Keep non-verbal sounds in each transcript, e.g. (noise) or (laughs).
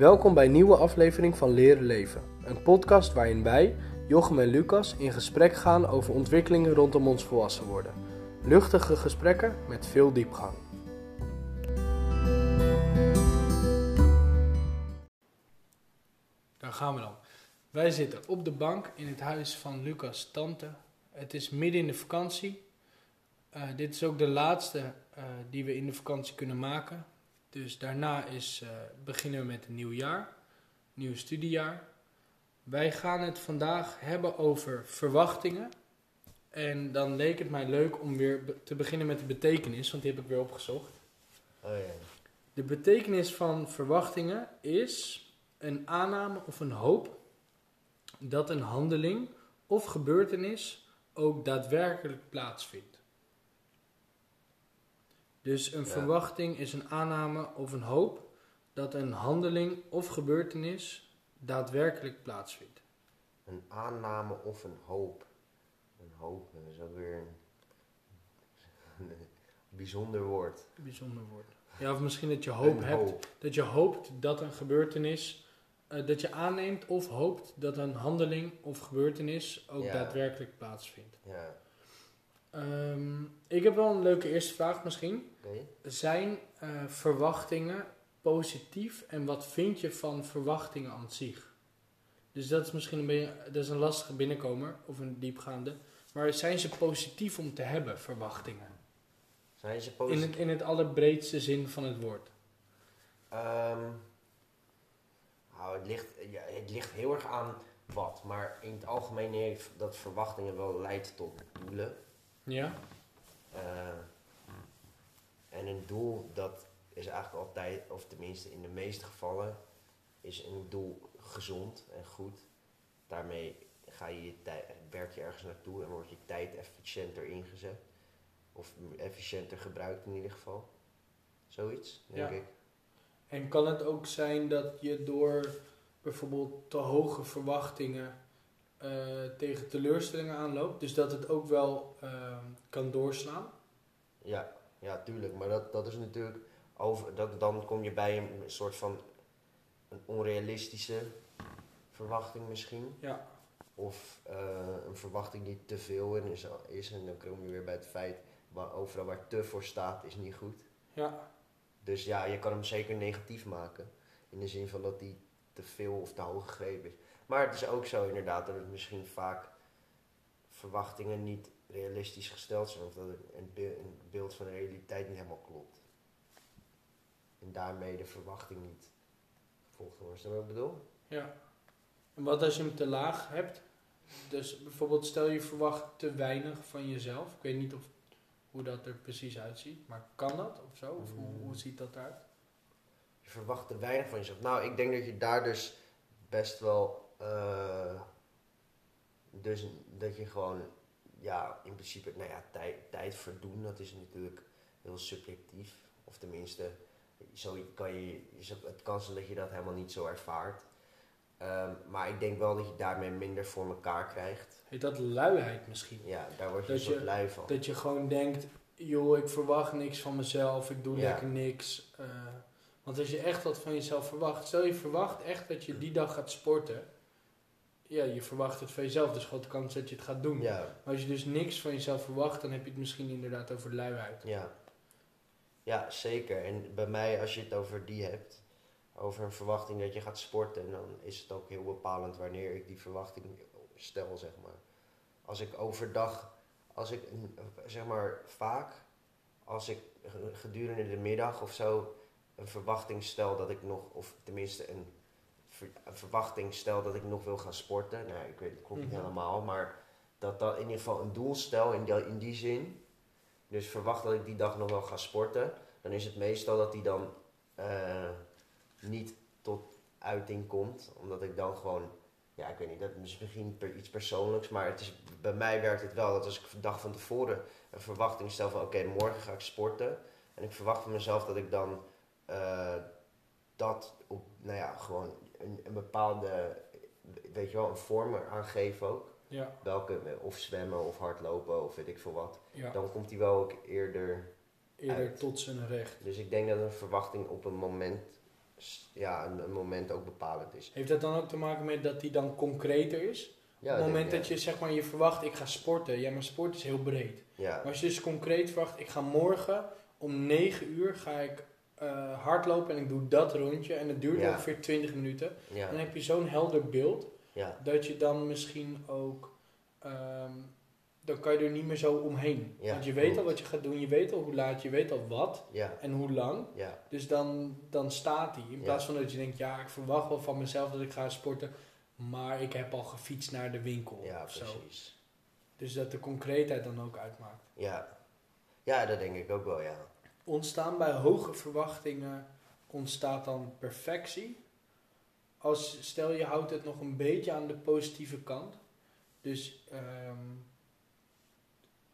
Welkom bij een nieuwe aflevering van Leren Leven. Een podcast waarin wij, Jochem en Lucas, in gesprek gaan over ontwikkelingen rondom ons volwassen worden. Luchtige gesprekken met veel diepgang. Daar gaan we dan. Wij zitten op de bank in het huis van Lucas' tante. Het is midden in de vakantie. Eh, dit is ook de laatste eh, die we in de vakantie kunnen maken. Dus daarna is, eh, beginnen we met een nieuw jaar, nieuw studiejaar. Wij gaan het vandaag hebben over verwachtingen. En dan leek het mij leuk om weer be- te beginnen met de betekenis, want die heb ik weer opgezocht. Oh ja. De betekenis van verwachtingen is een aanname of een hoop dat een handeling of gebeurtenis ook daadwerkelijk plaatsvindt. Dus een Ja. verwachting is een aanname of een hoop dat een handeling of gebeurtenis daadwerkelijk plaatsvindt. Een aanname of een hoop. Een hoop, dat is ook weer een, een (laughs) bijzonder woord. Bijzonder woord. Ja, of misschien dat je hoop Een hebt hoop. dat je hoopt dat een gebeurtenis, eh, dat je aanneemt of hoopt dat een handeling of gebeurtenis ook Ja. daadwerkelijk plaatsvindt. Ja, Ehm, ik heb wel een leuke eerste vraag misschien. Zijn eh, verwachtingen positief en wat vind je van verwachtingen aan zich? Dus dat is misschien een, beetje, dat is een lastige binnenkomer of een diepgaande. Maar zijn ze positief om te hebben, verwachtingen? Zijn ze In positief? het, in het allerbreedste zin van het woord. Ehm, nou, het, ligt, ja, het ligt heel erg aan wat. Maar in het algemeen heeft dat verwachtingen wel leidt tot doelen. Ja? Eh, en een doel, dat is eigenlijk altijd, of tenminste in de meeste gevallen, is een doel gezond en goed. Daarmee ga je je tijd, werk je ergens naartoe en wordt je tijd efficiënter ingezet. Of efficiënter gebruikt in ieder geval. Zoiets, denk Ja. ik. En kan het ook zijn dat je door bijvoorbeeld te hoge verwachtingen eh, tegen teleurstellingen aanloopt? Dus dat het ook wel ehm, kan doorslaan? Ja, ja, tuurlijk. Maar dat, dat is natuurlijk over. Dat, dan kom je bij een soort van een onrealistische verwachting misschien. Ja. Of eh, een verwachting die te veel in is, is. En dan kom je weer bij het feit, waar overal waar te voor staat, is niet goed. Ja. Dus ja, je kan hem zeker negatief maken. In de zin van dat die te veel of te hoog gegrepen is. Maar het is ook zo inderdaad dat het misschien vaak verwachtingen niet realistisch gesteld zijn. Of dat het een, be- een beeld van de realiteit niet helemaal klopt. En daarmee de verwachting niet gevolgd wordt. Is dat wat ik bedoel? ja. En wat als je hem te laag hebt? Dus bijvoorbeeld stel je verwacht te weinig van jezelf. Ik weet niet of, hoe dat er precies uitziet. Maar kan dat of zo? Of hoe, hoe ziet dat eruit? Je verwacht te weinig van jezelf. Nou, ik denk dat je daar dus best wel. eh, dus dat je gewoon. Ja, in principe, nou ja, tijd, tijd verdoen, dat is natuurlijk heel subjectief. Of tenminste, zo kan je, het kan zijn dat je dat helemaal niet zo ervaart. Ehm, maar ik denk wel dat je daarmee minder voor elkaar krijgt. Heet dat luiheid misschien? Ja, daar word je Dat je- lui van. Dat je gewoon denkt, joh, ik verwacht niks van mezelf, ik doe Ja. lekker niks. eh, want als je echt wat van jezelf verwacht, stel je verwacht echt dat je die dag gaat sporten. Ja, je verwacht het van jezelf, dus grote kans dat je het gaat doen. Ja, Maar als je dus niks van jezelf verwacht, dan heb je het misschien inderdaad over luiheid. Ja. ja, zeker. En bij mij, als je het over die hebt, over een verwachting dat je gaat sporten, dan is het ook heel bepalend wanneer ik die verwachting stel, zeg maar. Als ik overdag, als ik, zeg maar, vaak, als ik gedurende de middag of zo een verwachting stel dat ik nog, of tenminste een, een verwachting stel dat ik nog wil gaan sporten. Nou, ik weet het klopt niet Mhm. helemaal, maar dat dat in ieder geval een doel stel in die, in die zin. Dus verwacht dat ik die dag nog wel ga sporten. Dan is het meestal dat die dan eh, niet tot uiting komt. Omdat ik dan gewoon, ja ik weet niet, dat is misschien per, iets persoonlijks. Maar het is, bij mij werkt het wel dat als ik de dag van tevoren een verwachting stel van oké, morgen ga ik sporten. En ik verwacht van mezelf dat ik dan eh, dat op, nou ja, gewoon een, een bepaalde, weet je wel, een vorm aangeef ook. Ja, Welke, of zwemmen of hardlopen of weet ik veel wat. ja. Dan komt die wel ook eerder eerder uit. tot zijn recht. Dus ik denk dat een verwachting op een moment ja, een, een moment ook bepalend is. Heeft dat dan ook te maken met dat die dan concreter is? Ja, Op het moment dat je zeg maar je verwacht, ik ga sporten. Ja, maar sport is heel breed. Ja, Maar als je dus concreet verwacht, ik ga morgen om 9 uur ga ik eh, hardlopen en ik doe dat rondje. En het duurt Ja. ongeveer 20 minuten. ja, Dan heb je zo'n helder beeld ja, dat je dan misschien ook. ehm, dan kan je er niet meer zo omheen. Want je weet al wat je gaat doen, je weet al hoe laat, je weet al wat en hoe lang. Dus dan, dan staat die. In plaats van dat je denkt, ja, ik verwacht wel van mezelf dat ik ga sporten. Maar ik heb al gefietst naar de winkel. ja, of zo. precies. Dus dat de concreetheid dan ook uitmaakt. Ja. ja, dat denk ik ook wel, ja. Ontstaan bij hoge verwachtingen, ontstaat dan perfectie. Als, stel je houdt het nog een beetje aan de positieve kant. Dus ehm,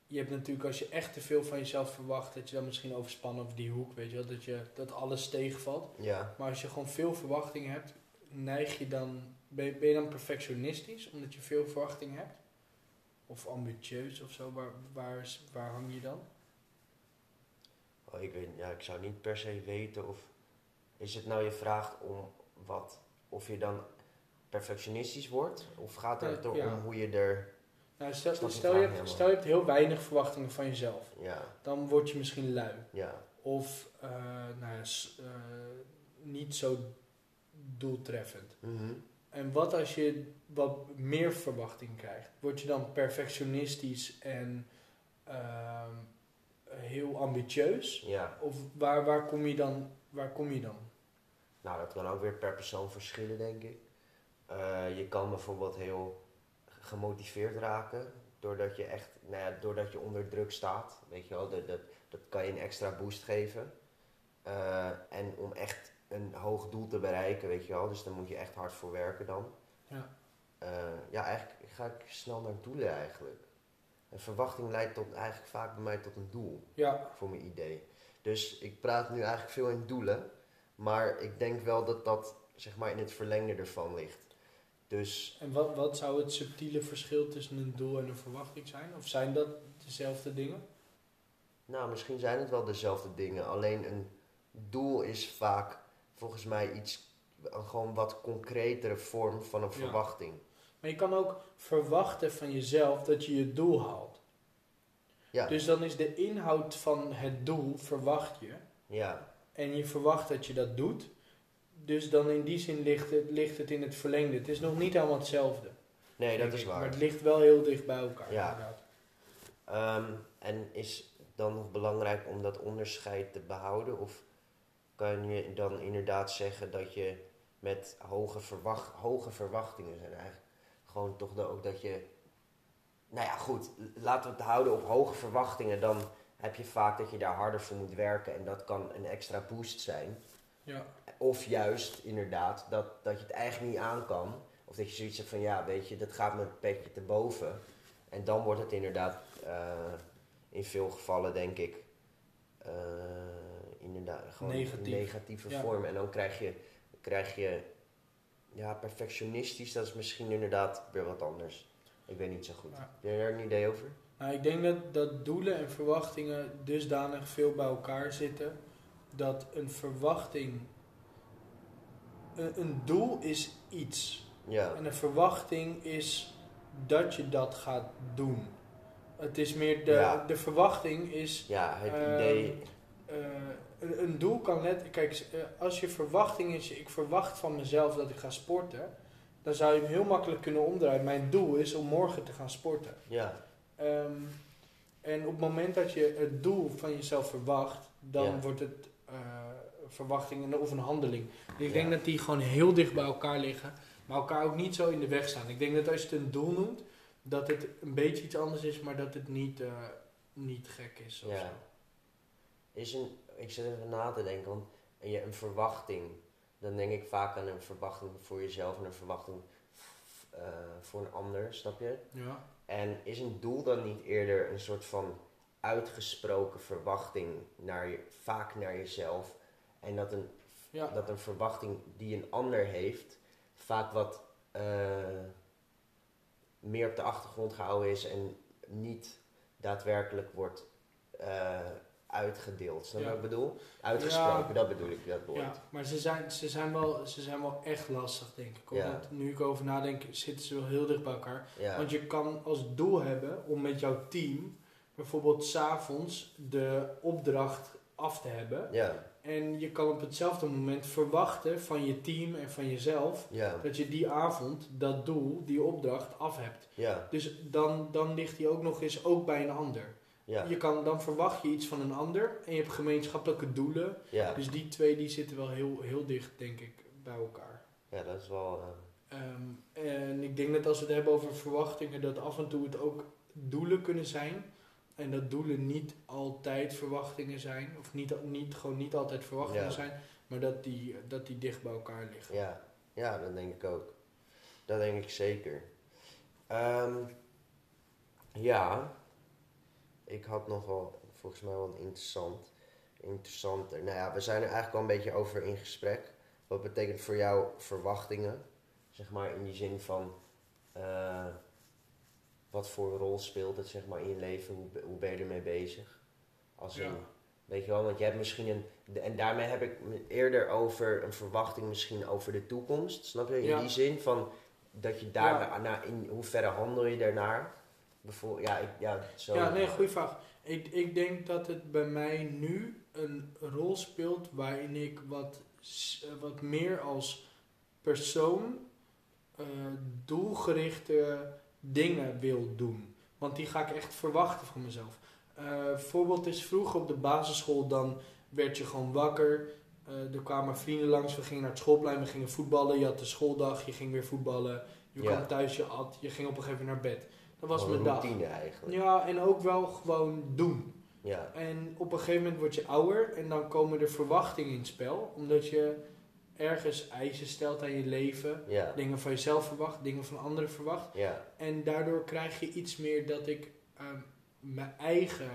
je hebt natuurlijk als je echt te veel van jezelf verwacht, dat je dan misschien overspannen over die hoek, weet je wel, dat, je, dat alles tegenvalt. Ja, Maar als je gewoon veel verwachtingen hebt, neig je dan, ben je, ben je dan perfectionistisch omdat je veel verwachtingen hebt? Of ambitieus of zo, waar, waar hang je dan? Oh, ik, weet, ja, ik zou niet per se weten of... Is het nou je vraagt om wat... Of je dan perfectionistisch wordt? Of gaat het Ja, er ja. hoe je er... Nou, stel, stel, vraag je hebt, stel je hebt heel weinig verwachtingen van jezelf. Ja, Dan word je misschien lui. ja, Of eh, nou eh, niet zo doeltreffend. mhm, En wat als je wat meer verwachting krijgt? Word je dan perfectionistisch en ehm, heel ambitieus? ja. Of waar, waar, kom je dan, waar kom je dan? Nou, dat kan ook weer per persoon verschillen, denk ik. Eh, je kan bijvoorbeeld heel gemotiveerd raken doordat je echt, nou ja, doordat je onder druk staat. Weet je wel, dat, dat, dat kan je een extra boost geven. Eh, en om echt een hoog doel te bereiken, weet je wel, dus daar moet je echt hard voor werken dan. Ja. Eh, ja, eigenlijk ga ik snel naar doelen eigenlijk. Een verwachting leidt tot, eigenlijk vaak bij mij tot een doel Ja, voor mijn idee. Dus ik praat nu eigenlijk veel in doelen. Maar ik denk wel dat dat zeg maar in het verlengde ervan ligt. Dus en wat, wat zou het subtiele verschil tussen een doel en een verwachting zijn? Of zijn dat dezelfde dingen? nou, misschien zijn het wel dezelfde dingen. Alleen een doel is vaak volgens mij iets, een gewoon wat concretere vorm van een Ja. verwachting. Maar je kan ook verwachten van jezelf dat je je doel haalt. Ja, Dus dan is de inhoud van het doel, verwacht je. ja, En je verwacht dat je dat doet. Dus dan in die zin ligt het, ligt het in het verlengde. Het is nog niet helemaal hetzelfde. nee, dat is waar. Maar het ligt wel heel dicht bij elkaar. Ja. Ehm, en is dan nog belangrijk om dat onderscheid te behouden? Of kan je dan inderdaad zeggen dat je met hoge, verwacht, hoge verwachtingen zijn eigenlijk gewoon toch de- ook dat je... Nou ja, goed, laten we het houden op hoge verwachtingen. Dan heb je vaak dat je daar harder voor moet werken en dat kan een extra boost zijn. Ja. Of juist inderdaad dat, dat je het eigenlijk niet aan kan. Of dat je zoiets hebt van ja, weet je, dat gaat me een petje te boven. En dan wordt het inderdaad eh, in veel gevallen denk ik eh, inderdaad gewoon Negatief. negatieve Ja. vorm. En dan krijg je, krijg je ja, perfectionistisch, dat is misschien inderdaad weer wat anders. Ik weet niet zo goed. Ja. Heb je er een idee over? Nou, ik denk dat, dat doelen en verwachtingen dusdanig veel bij elkaar zitten. Dat een verwachting... Een, een doel is iets. Ja, En een verwachting is dat je dat gaat doen. Het is meer de, Ja. de verwachting is ja het Ehm, idee. eh, een, een doel kan net. Kijk, eh, als je verwachting is, ik verwacht van mezelf dat ik ga sporten, dan zou je hem heel makkelijk kunnen omdraaien. Mijn doel is om morgen te gaan sporten. Ja, Ehm, en op het moment dat je het doel van jezelf verwacht, dan Ja. wordt het eh, verwachting of een handeling. Dus ik Ja. denk dat die gewoon heel dicht bij elkaar liggen, maar elkaar ook niet zo in de weg staan. Ik denk dat als je het een doel noemt, dat het een beetje iets anders is, maar dat het niet, eh, niet gek is. Of Ja. zo. is een, ik zit even na te denken, want je, een verwachting, dan denk ik vaak aan een verwachting voor jezelf en een verwachting eh, voor een ander, snap je? Ja. En is een doel dan niet eerder een soort van uitgesproken verwachting naar je, vaak naar jezelf? En dat een, Ja. dat een verwachting die een ander heeft, vaak wat eh, meer op de achtergrond gehouden is en niet daadwerkelijk wordt eh, uitgedeeld. Snap je Ja. wat ik bedoel? Uitgesproken, Ja. dat bedoel ik, dat woord. Ja, maar ze zijn, ze, zijn wel, ze zijn wel echt lastig, denk ik. Omdat, nu ik over nadenk, zitten ze wel heel dicht bij elkaar. Want je kan als doel hebben om met jouw team bijvoorbeeld s'avonds de opdracht af te hebben. Ja, En je kan op hetzelfde moment verwachten van je team en van jezelf ja, dat je die avond dat doel, die opdracht af hebt. ja, Dus dan, dan ligt die ook nog eens ook bij een ander. Ja, Je kan, dan verwacht je iets van een ander en je hebt gemeenschappelijke doelen. ja. Dus die twee die zitten wel heel, heel dicht, denk ik, bij elkaar. Ja, dat is wel... eh, Ehm, en ik denk dat als we het hebben over verwachtingen, dat af en toe het ook doelen kunnen zijn. En dat doelen niet altijd verwachtingen zijn. Of niet, niet, gewoon niet altijd verwachtingen Ja. zijn. Maar dat die, dat die dicht bij elkaar liggen. Ja, ja, dat denk ik ook. Dat denk ik zeker. Ehm, ja, ik had nog wel, volgens mij wel een interessant, interessanter. Nou ja, we zijn er eigenlijk al een beetje over in gesprek. Wat betekent voor jou verwachtingen? Zeg maar in die zin van, eh, wat voor rol speelt het zeg maar in je leven? Hoe, be- hoe ben je ermee bezig? Als in, Ja. Weet je wel, want je hebt misschien een. En daarmee heb ik eerder over een verwachting misschien over de toekomst. Snap je? In Ja. die zin van dat je daar naar in hoeverre handel je daarnaar? Bijvoorbeeld, ja, ik, ja, zo. Ja, nee, goede vraag. Ik, ik denk dat het bij mij nu een rol speelt waarin ik wat, eh, wat meer als persoon eh, doelgerichte dingen wil doen. Want die ga ik echt verwachten van mezelf. Eh voorbeeld is vroeger op de basisschool, dan werd je gewoon wakker. Er kwamen vrienden langs, we gingen naar het schoolplein, we gingen voetballen. Je had de schooldag, je ging weer voetballen. Je Ja. kwam thuis, je at, je ging op een gegeven moment naar bed. Dat was mijn dag. routine eigenlijk. Ja, en ook wel gewoon doen. Ja, En op een gegeven moment word je ouder en dan komen er verwachtingen in het spel. Omdat je ergens eisen stelt aan je leven. ja, Dingen van jezelf verwacht, dingen van anderen verwacht. ja, En daardoor krijg je iets meer dat ik ehm, mijn eigen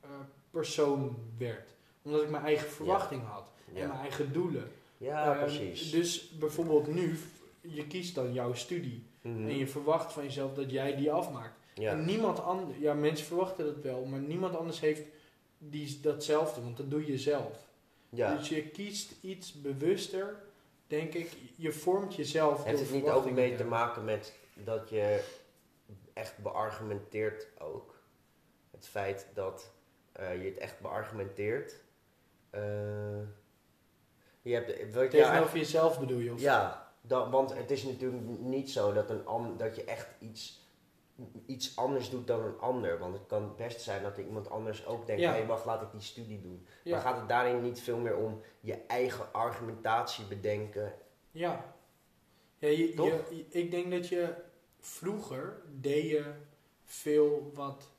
eh, persoon werd. Omdat ik mijn eigen verwachtingen had. En mijn eigen doelen. Ja, Ehm, precies. Dus bijvoorbeeld nu, je kiest dan jouw studie. Mhm. En je verwacht van jezelf dat jij die afmaakt. Ja, En niemand anders, ja, mensen verwachten dat wel, maar niemand anders heeft die, datzelfde, want dat doe je zelf. ja. Dus je kiest iets bewuster, denk ik. Je vormt jezelf. Heeft het niet ook mee te maken met dat je echt beargumenteert ook? Het feit dat eh, je het echt beargumenteert. Eh, je hebt, je Tegenover eigenlijk- jezelf bedoel je? Of? ja, dat, want het is natuurlijk niet zo dat, een, dat je echt iets, iets anders doet dan een ander. Want het kan best zijn dat iemand anders ook denkt, Ja. hé wacht, laat ik die studie doen. Ja. Maar gaat het daarin niet veel meer om je eigen argumentatie bedenken? Ja. ja je, Toch? je- je- ik denk dat je vroeger deed je veel wat,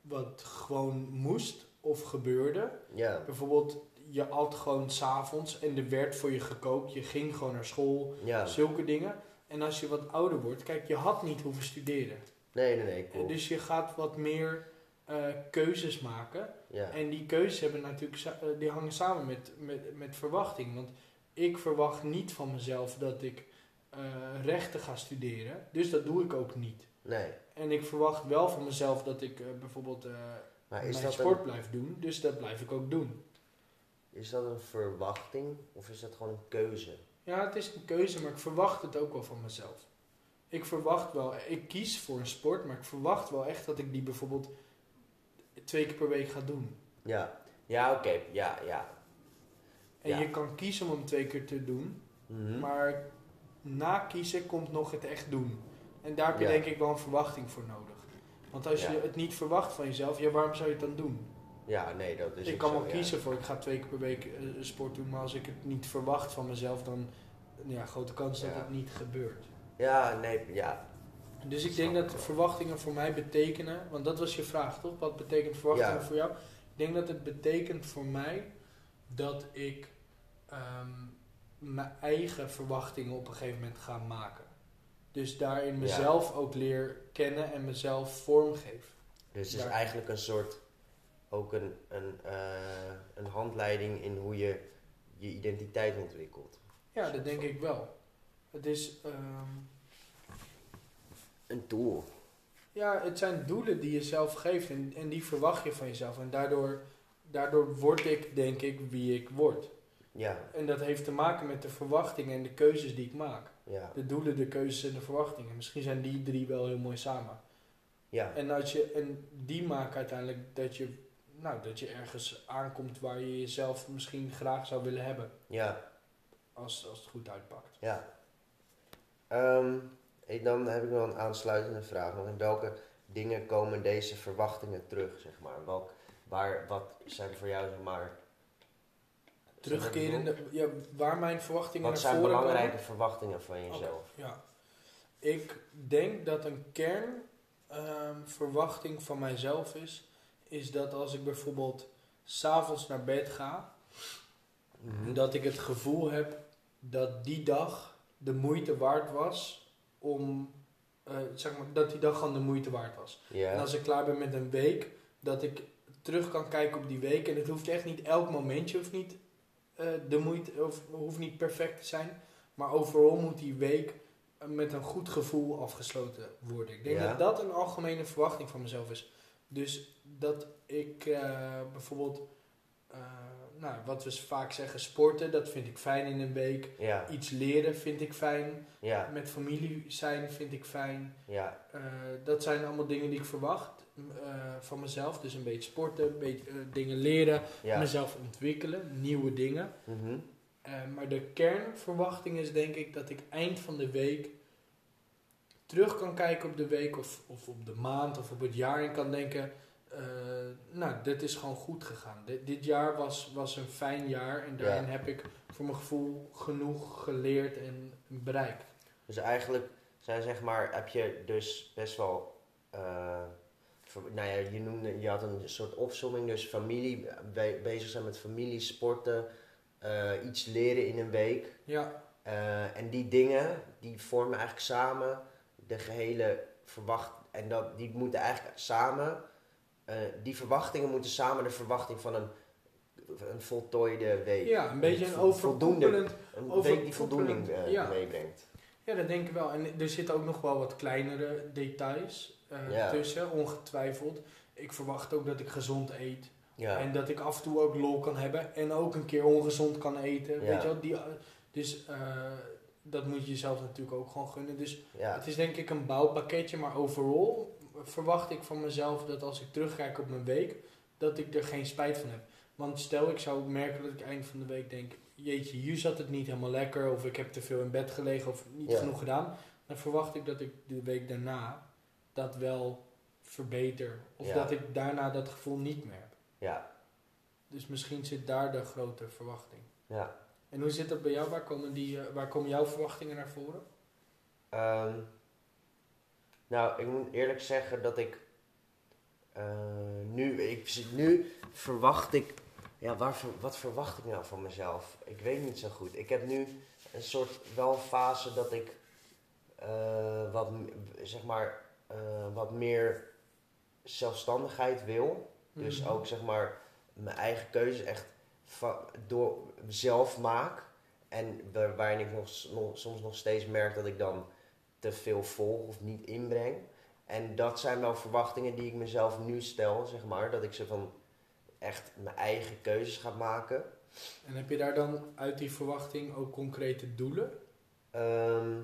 wat gewoon moest of gebeurde. Ja, Bijvoorbeeld, je at gewoon s'avonds en er werd voor je gekookt. Je ging gewoon naar school. ja. Zulke dingen. En als je wat ouder wordt, kijk, je had niet hoeven studeren. Nee, nee, nee, Eh. Dus je gaat wat meer eh, keuzes maken. Ja. En die keuzes hebben natuurlijk, eh, die hangen samen met, met, met verwachting. Want ik verwacht niet van mezelf dat ik eh, rechten ga studeren. Dus dat doe ik ook niet. Nee. En ik verwacht wel van mezelf dat ik bijvoorbeeld mijn dat, sport een, blijf doen. Dus dat blijf ik ook doen. Is dat een verwachting of is dat gewoon een keuze? Ja, het is een keuze, maar ik verwacht het ook wel van mezelf. Ik verwacht wel, ik kies voor een sport, maar ik verwacht wel echt dat ik die bijvoorbeeld twee keer per week ga doen. Ja. Ja, oké. Ja, ja. En Ja. je kan kiezen om hem twee keer te doen, Mhm. maar na kiezen komt nog het echt doen. En daar heb je Ja. denk ik wel een verwachting voor nodig. Want als Ja. je het niet verwacht van jezelf, ja, waarom zou je het dan doen? Ja, nee, dat is ik kan wel kiezen voor, ik ga twee keer per week eh, sport doen, maar als ik het niet verwacht van mezelf, dan ja, grote kans dat het niet gebeurt. Ja, nee, ja. Dus ik denk dat verwachtingen voor mij betekenen, want dat was je vraag toch? Wat betekent verwachtingen voor jou? Ik denk dat het betekent voor mij dat ik ehm, mijn eigen verwachtingen op een gegeven moment ga maken. Dus daarin mezelf ook leer kennen en mezelf vormgeef. Dus het is eigenlijk een soort, ook een, een, eh, een handleiding in hoe je je identiteit ontwikkelt. Ja, dat denk ik wel. Het is, ehm, Een tool. Ja, het zijn doelen die je zelf geeft en, en die verwacht je van jezelf. En daardoor, daardoor word ik, denk ik, wie ik word. Ja, En dat heeft te maken met de verwachtingen en de keuzes die ik maak. ja, De doelen, de keuzes en de verwachtingen. Misschien zijn die drie wel heel mooi samen. ja, En, als je, en die maken uiteindelijk dat je, nou, dat je ergens aankomt waar je jezelf misschien graag zou willen hebben. ja, Als, als het goed uitpakt. ja. Ehm, ik- dan heb ik nog een aansluitende vraag. Want in welke dingen komen deze verwachtingen terug, zeg maar? Welk, waar, wat zijn voor jou, zeg maar... Terugkerende, ja, waar mijn verwachtingen Wat zijn belangrijke komen. verwachtingen van jezelf? Ja. Ik denk dat een kernverwachting van mijzelf is, is dat als ik bijvoorbeeld s'avonds naar bed ga, Mhm. dat ik het gevoel heb dat die dag de moeite waard was om, eh, zeg maar, dat die dag gewoon de moeite waard was. En als ik klaar ben met een week, dat ik terug kan kijken op die week. En het hoeft echt niet elk momentje, hoeft niet, eh, de moeite, of, hoeft niet perfect te zijn. Maar overal moet die week eh, met een goed gevoel afgesloten worden. Ik denk dat dat een algemene verwachting van mezelf is. Dus dat ik eh, bijvoorbeeld, eh, nou, wat we vaak zeggen, sporten, dat vind ik fijn in een week. ja, Iets leren vind ik fijn. ja, Met familie zijn vind ik fijn. ja, Eh, dat zijn allemaal dingen die ik verwacht van mezelf. Dus een beetje sporten, een beetje dingen leren, ja. mezelf ontwikkelen, nieuwe dingen. Mhm. Maar de kernverwachting is denk ik dat ik eind van de week terug kan kijken op de week of, of op de maand of op het jaar en kan denken, eh, nou, dit is gewoon goed gegaan. Dit, dit jaar was, was een fijn jaar en daarin Ja. heb ik voor mijn gevoel genoeg geleerd en bereikt. Dus eigenlijk zijn zeg maar, heb je dus best wel, eh, nou ja, je noemde, je had een soort opsomming, dus familie, be- bezig zijn met familie, sporten, eh, iets leren in een week. Ja, en die dingen, die vormen eigenlijk samen de gehele verwacht, en dat, die moeten eigenlijk samen, eh, die verwachtingen moeten samen de verwachting van een, een voltooide week. ja een beetje een Vo- voldoende, overkoepelend een over- week die voldoening eh, ja. meebrengt. Ja, dat denk ik wel. En er zitten ook nog wel wat kleinere details eh, Ja. tussen, ongetwijfeld. Ik verwacht ook dat ik gezond eet. Ja, En dat ik af en toe ook lol kan hebben. En ook een keer ongezond kan eten. Ja. Weet je wel? Die, dus dat moet je jezelf natuurlijk ook gewoon gunnen. Dus ja, het is denk ik een bouwpakketje. Maar overal verwacht ik van mezelf dat als ik terugkijk op mijn week, dat ik er geen spijt van heb. Want stel ik zou merken dat ik eind van de week denk, jeetje, hier zat het niet helemaal lekker. Of ik heb te veel in bed gelegen of niet Ja. genoeg gedaan. Dan verwacht ik dat ik de week daarna dat wel verbeter. Of Ja. dat ik daarna dat gevoel niet meer heb. ja, Dus misschien zit daar de grote verwachting. ja. En hoe zit dat bij jou? Waar komen, die, eh, waar komen jouw verwachtingen naar voren? Ehm, nou, ik moet eerlijk zeggen dat ik eh, nu, ik zit- nu verwacht ik, ja, waar, wat verwacht ik nou van mezelf? Ik weet niet zo goed. Ik heb nu een soort wel fase dat ik eh, wat, zeg maar, wat meer zelfstandigheid wil. Dus Mhm. ook zeg maar mijn eigen keuze echt door zelf maak. En waar- waarin ik nog, soms nog steeds merk dat ik dan te veel volg of niet inbreng. En dat zijn wel verwachtingen die ik mezelf nu stel, zeg maar. Dat ik ze van echt mijn eigen keuzes ga maken. En heb je daar dan uit die verwachting ook concrete doelen? Ehm,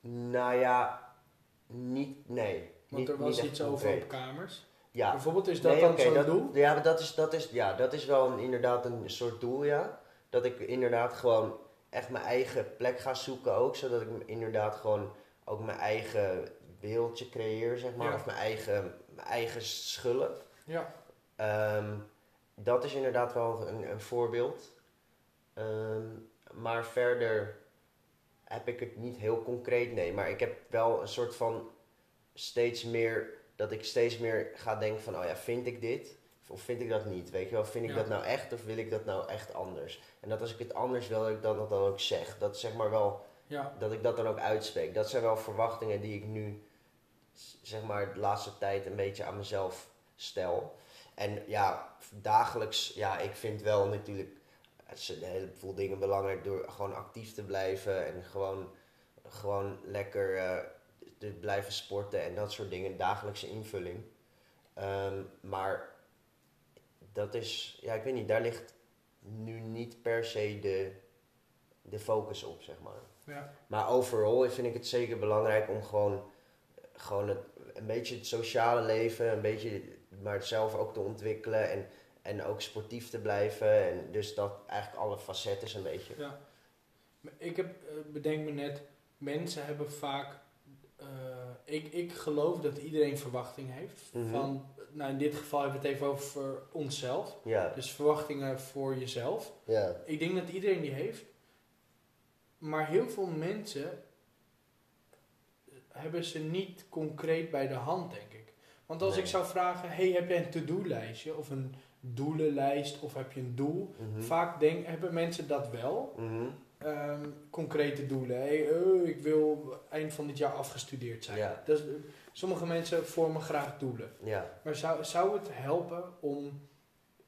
nou ja, niet, nee. Want niet, er was iets over op kamers. Ja, Bijvoorbeeld is dat Nee, dan oké, zo'n dat, doel? Ja, maar dat is, dat is, ja, dat is wel een, inderdaad een soort doel, ja. Dat ik inderdaad gewoon echt mijn eigen plek ga zoeken ook. Zodat ik inderdaad gewoon ook mijn eigen wereldje creëer, zeg maar. Ja. Of mijn eigen, mijn eigen schullen. Ja. Ehm, dat is inderdaad wel een, een voorbeeld. Ehm, maar verder heb ik het niet heel concreet, nee. Maar ik heb wel een soort van steeds meer, dat ik steeds meer ga denken van, oh ja, vind ik dit? Of vind ik dat niet? Weet je wel, vind ik Ja. dat nou echt of wil ik dat nou echt anders? En dat als ik het anders wil, dat ik dat, dat dan ook zeg. Dat zeg maar wel Ja. dat ik dat dan ook uitspreek. Dat zijn wel verwachtingen die ik nu, zeg maar, de laatste tijd een beetje aan mezelf stel. En ja, dagelijks, ja, ik vind wel natuurlijk het is een heleboel dingen belangrijk door gewoon actief te blijven en gewoon, gewoon lekker eh, te blijven sporten en dat soort dingen, dagelijkse invulling. Ehm, maar dat is, ja, ik weet niet, daar ligt nu niet per se de, de focus op, zeg maar. Ja. Maar overal vind ik het zeker belangrijk om gewoon, gewoon het, een beetje het sociale leven, een beetje, maar zelf ook te ontwikkelen en, en ook sportief te blijven. En dus dat eigenlijk alle facetten een beetje. Ja. Ik heb, eh, bedenk me net, mensen hebben vaak. Ik, ik geloof dat iedereen verwachting heeft. Mhm. Van, nou in dit geval hebben we het even over onszelf. Ja, Dus verwachtingen voor jezelf. ja, Ik denk dat iedereen die heeft. Maar heel veel mensen hebben ze niet concreet bij de hand, denk ik. Want als Nee. ik zou vragen, hey, heb jij een to-do-lijstje? Of een doelenlijst? Of heb je een doel? Mhm. Vaak denk, hebben mensen dat wel. Mhm. Ehm, concrete doelen. Hey, eh, ik wil eind van dit jaar afgestudeerd zijn. Ja. Dat is, sommige mensen vormen graag doelen. ja. Maar zou, zou het helpen om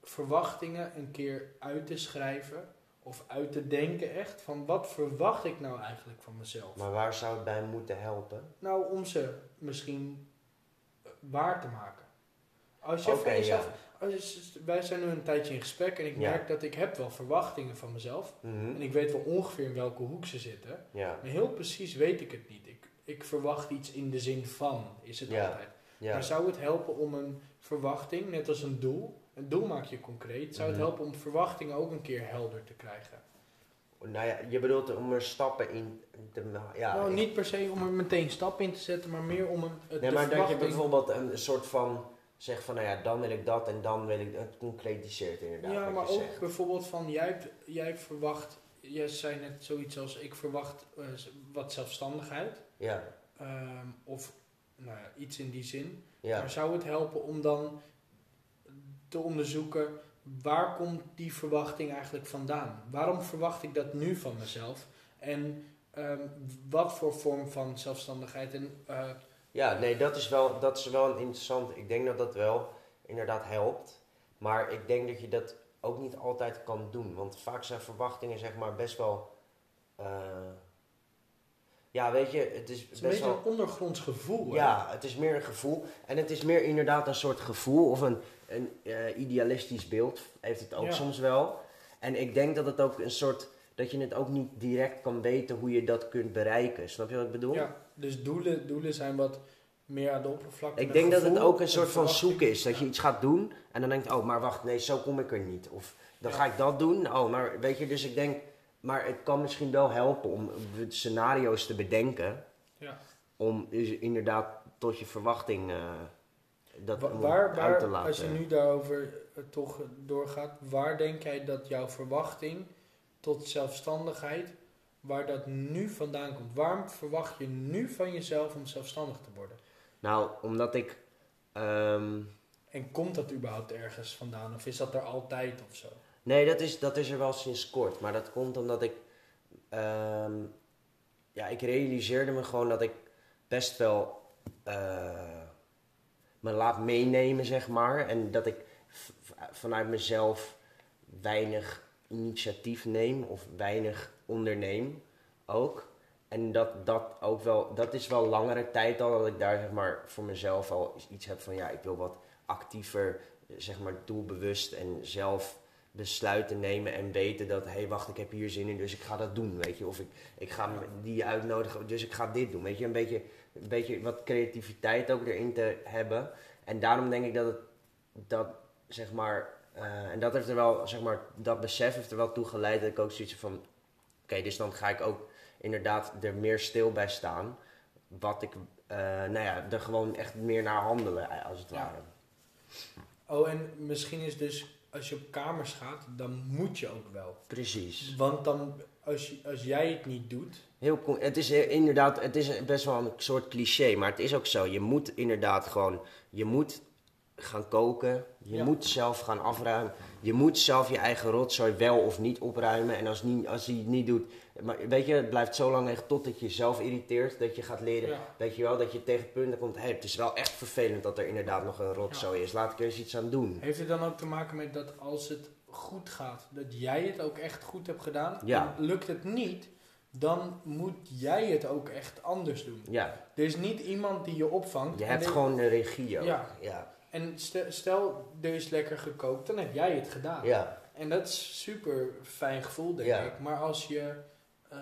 verwachtingen een keer uit te schrijven of uit te denken echt? Van wat verwacht ik nou eigenlijk van mezelf? Maar waar zou het bij moeten helpen? Nou, om ze misschien waar te maken. Als je Oké, van jezelf, ja. als je- wij zijn nu een tijdje in gesprek en ik Ja. merk dat ik heb wel verwachtingen van mezelf. Mhm. En ik weet wel ongeveer in welke hoek ze zitten. Ja, Maar heel precies weet ik het niet. Ik, ik verwacht iets in de zin van, is het altijd. Maar zou het helpen om een verwachting, net als een doel, een doel maak je concreet, zou het Mhm. helpen om verwachtingen ook een keer helder te krijgen? Nou ja, je bedoelt om er stappen in te maken. Ja, nou, niet per se om er meteen stap in te zetten, maar meer om een Nee, maar dat je bijvoorbeeld een soort van zegt van, nou ja, dan wil ik dat en dan wil ik het concretiseert inderdaad. Ja, maar ook zegt. bijvoorbeeld van jij, jij verwacht, jij zei net zoiets als ik verwacht eh, wat zelfstandigheid. Ja, ehm, of nou ja, iets in die zin. ja. Maar zou het helpen om dan te onderzoeken waar komt die verwachting eigenlijk vandaan? Waarom verwacht ik dat nu van mezelf? En ehm, wat voor vorm van zelfstandigheid? En, eh, ja, nee, dat is, wel, dat is wel een interessant. Ik denk dat dat wel inderdaad helpt. Maar ik denk dat je dat ook niet altijd kan doen. Want vaak zijn verwachtingen zeg maar best wel... eh, ja, weet je, het is het is een best beetje wel... een ondergronds gevoel. hè? Ja, het is meer een gevoel. En het is meer inderdaad een soort gevoel of een, een eh, idealistisch beeld. Heeft het ook Ja. soms wel. En ik denk dat het ook een soort. Dat je het ook niet direct kan weten hoe je dat kunt bereiken. Snap je wat ik bedoel? Ja, dus doelen, doelen zijn wat meer aan de oppervlakte. Ik denk dat het ook een soort van zoeken is. Dat Ja. je iets gaat doen en dan denkt, oh, maar wacht, nee, zo kom ik er niet. Of dan Ja. ga ik dat doen. Oh, maar weet je, dus ik denk, maar het kan misschien wel helpen om scenario's te bedenken. Ja. Om dus inderdaad tot je verwachting eh, dat Wa- om waar, uit te waar, laten. als je nu daarover eh, toch doorgaat, waar denk jij dat jouw verwachting tot zelfstandigheid, waar dat nu vandaan komt? Waarom verwacht je nu van jezelf om zelfstandig te worden? Nou, omdat ik. ehm, En komt dat überhaupt ergens vandaan? Of is dat er altijd of zo? nee, dat is, dat is er wel sinds kort. Maar dat komt omdat ik. ehm, ja, ik realiseerde me gewoon dat ik best wel. eh, me laat meenemen, zeg maar. En dat ik vanuit mezelf weinig initiatief neem of weinig onderneem ook. En dat, dat ook wel, dat is wel langere tijd al dat ik daar zeg maar voor mezelf al iets heb van ja, ik wil wat actiever, zeg maar doelbewust en zelf besluiten nemen en weten dat hé hey, wacht, ik heb hier zin in, dus ik ga dat doen, weet je. Of ik, ik ga die uitnodigen, dus ik ga dit doen, weet je. Een beetje, een beetje wat creativiteit ook erin te hebben. En daarom denk ik dat het, dat zeg maar, eh, en dat heeft er wel, zeg maar, dat besef heeft er wel toe geleid dat ik ook zoiets van, oké, dus dan ga ik ook inderdaad er meer stil bij staan. Wat ik, eh, nou ja, er gewoon echt meer naar handelen, eh, als het Ja. ware. Oh, en misschien is dus als je op kamers gaat, dan moet je ook wel. Precies. Want dan, als, als jij het niet doet, Heel het is inderdaad, het is best wel een soort cliché, maar het is ook zo. Je moet inderdaad gewoon, je moet gaan koken, je Ja. moet zelf gaan afruimen, je moet zelf je eigen rotzooi wel of niet opruimen. En als, niet, als je het niet doet, maar weet je, het blijft zo lang echt totdat je jezelf irriteert, dat je gaat leren, Ja. weet je wel, dat je tegen punten komt, hé, het is wel echt vervelend dat er inderdaad nog een rotzooi is, laat ik er eens iets aan doen. heeft het dan ook te maken met dat als het goed gaat, dat jij het ook echt goed hebt gedaan? Ja. En lukt het niet, dan moet jij het ook echt anders doen. Ja, Er is niet iemand die je opvangt. je hebt denkt- gewoon de regie ook. Ja. ja. En stel, stel, er is lekker gekookt, dan heb jij het gedaan. ja. En dat is super fijn gevoel, denk Ja. ik. Maar als je eh,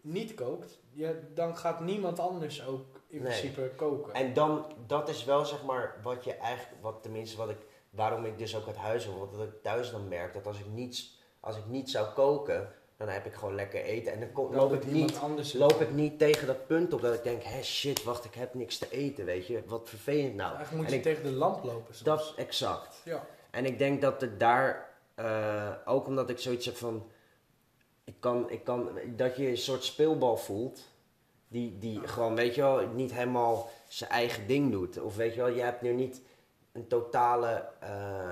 niet kookt, ja, dan gaat niemand anders ook in Nee. principe koken. En dan, dat is wel zeg maar wat je eigenlijk, wat tenminste wat ik, waarom ik dus ook het huis wil. Want dat ik thuis dan merk dat als ik niet, als ik niet zou koken, dan heb ik gewoon lekker eten. En dan loop ik niet, loop ik niet tegen dat punt op dat ik denk, hé shit, wacht, ik heb niks te eten, weet je. Wat vervelend nou. Eigenlijk moet En je ik- tegen de lamp lopen soms. Dat, exact. Ja. En ik denk dat het daar, eh, ook omdat ik zoiets heb van, ik kan, ik kan, dat je een soort speelbal voelt, die, die gewoon, weet je wel, niet helemaal zijn eigen ding doet. Of weet je wel, je hebt nu niet een totale, eh,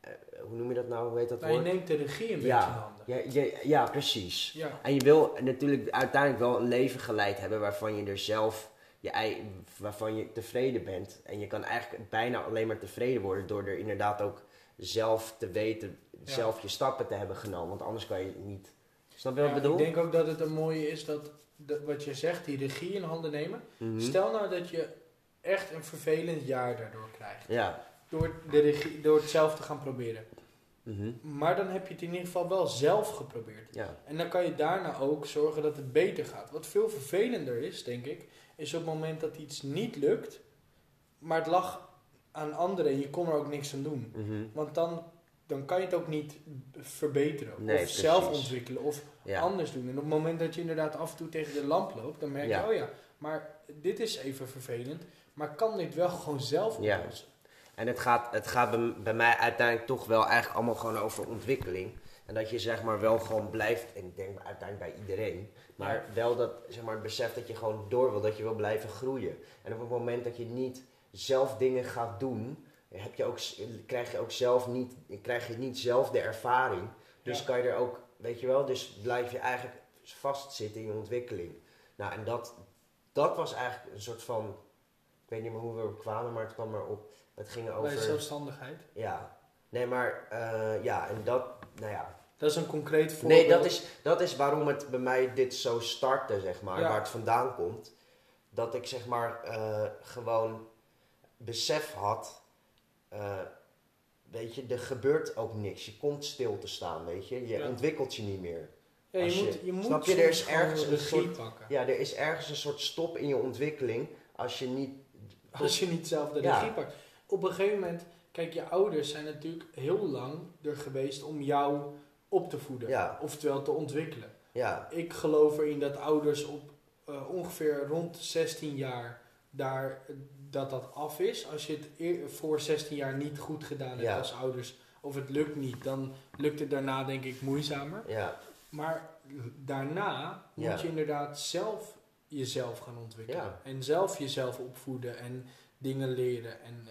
eh, hoe noem je dat nou, hoe heet dat Nou, je woord? neemt de regie een beetje in Ja, ja, ja, ja, precies. Ja. En je wil natuurlijk uiteindelijk wel een leven geleid hebben waarvan je er zelf, je, waarvan je tevreden bent. En je kan eigenlijk bijna alleen maar tevreden worden door er inderdaad ook zelf te weten, Ja. zelf je stappen te hebben genomen. Want anders kan je het niet. Snap je wat ik bedoel? Ik denk ook dat het een mooie is dat, dat wat je zegt, die regie in handen nemen. Mhm. Stel nou dat je echt een vervelend jaar daardoor krijgt. Ja. Door, de regie, door het zelf te gaan proberen. Mhm. Maar dan heb je het in ieder geval wel zelf geprobeerd. Ja. En dan kan je daarna ook zorgen dat het beter gaat. Wat veel vervelender is, denk ik, is op het moment dat iets niet lukt, maar het lag aan anderen en je kon er ook niks aan doen. Mhm. Want dan, dan kan je het ook niet verbeteren. Nee, of precies. zelf ontwikkelen of Ja. anders doen. En op het moment dat je inderdaad af en toe tegen de lamp loopt, dan merk je, Ja. oh ja, maar dit is even vervelend. Maar kan dit wel gewoon zelf oplossen. En het gaat, het gaat bij, bij mij uiteindelijk toch wel eigenlijk allemaal gewoon over ontwikkeling. En dat je zeg maar wel gewoon blijft, en ik denk uiteindelijk bij iedereen, maar wel dat zeg maar, het besef dat je gewoon door wil, dat je wil blijven groeien. En op het moment dat je niet zelf dingen gaat doen, heb je ook, krijg je ook zelf niet, krijg je niet zelf de ervaring. Dus Ja. kan je er ook, weet je wel, dus blijf je eigenlijk vastzitten in je ontwikkeling. Nou, en dat, dat was eigenlijk een soort van, weet niet meer hoe we erop kwamen, maar het kwam erop. Het ging Bij over. zelfstandigheid. Ja. Nee, maar eh, ja, en dat, nou ja. Dat is een concreet voorbeeld. Nee, dat is, dat is waarom het bij mij dit zo startte, zeg maar, Ja. waar het vandaan komt. Dat ik zeg maar eh, gewoon besef had, eh, weet je, er gebeurt ook niks. Je komt stil te staan, weet je. Je Ja. ontwikkelt je niet meer. Ja, je, moet, je moet snap je, er is ergens een soort- pakken. Ja, er is ergens een soort stop in je ontwikkeling als je niet... (laughs) Als je niet zelf de Ja. regie pakt. Op een gegeven moment, kijk, je ouders zijn natuurlijk heel lang er geweest om jou op te voeden. Ja. Oftewel te ontwikkelen. Ja, Ik geloof erin dat ouders op eh, ongeveer rond 16 jaar daar, dat dat af is. Als je het voor 16 jaar niet goed gedaan hebt Ja. als ouders, of het lukt niet, dan lukt het daarna denk ik moeizamer. ja, Maar daarna moet je inderdaad zelf jezelf gaan ontwikkelen. Ja. En zelf jezelf opvoeden en dingen leren en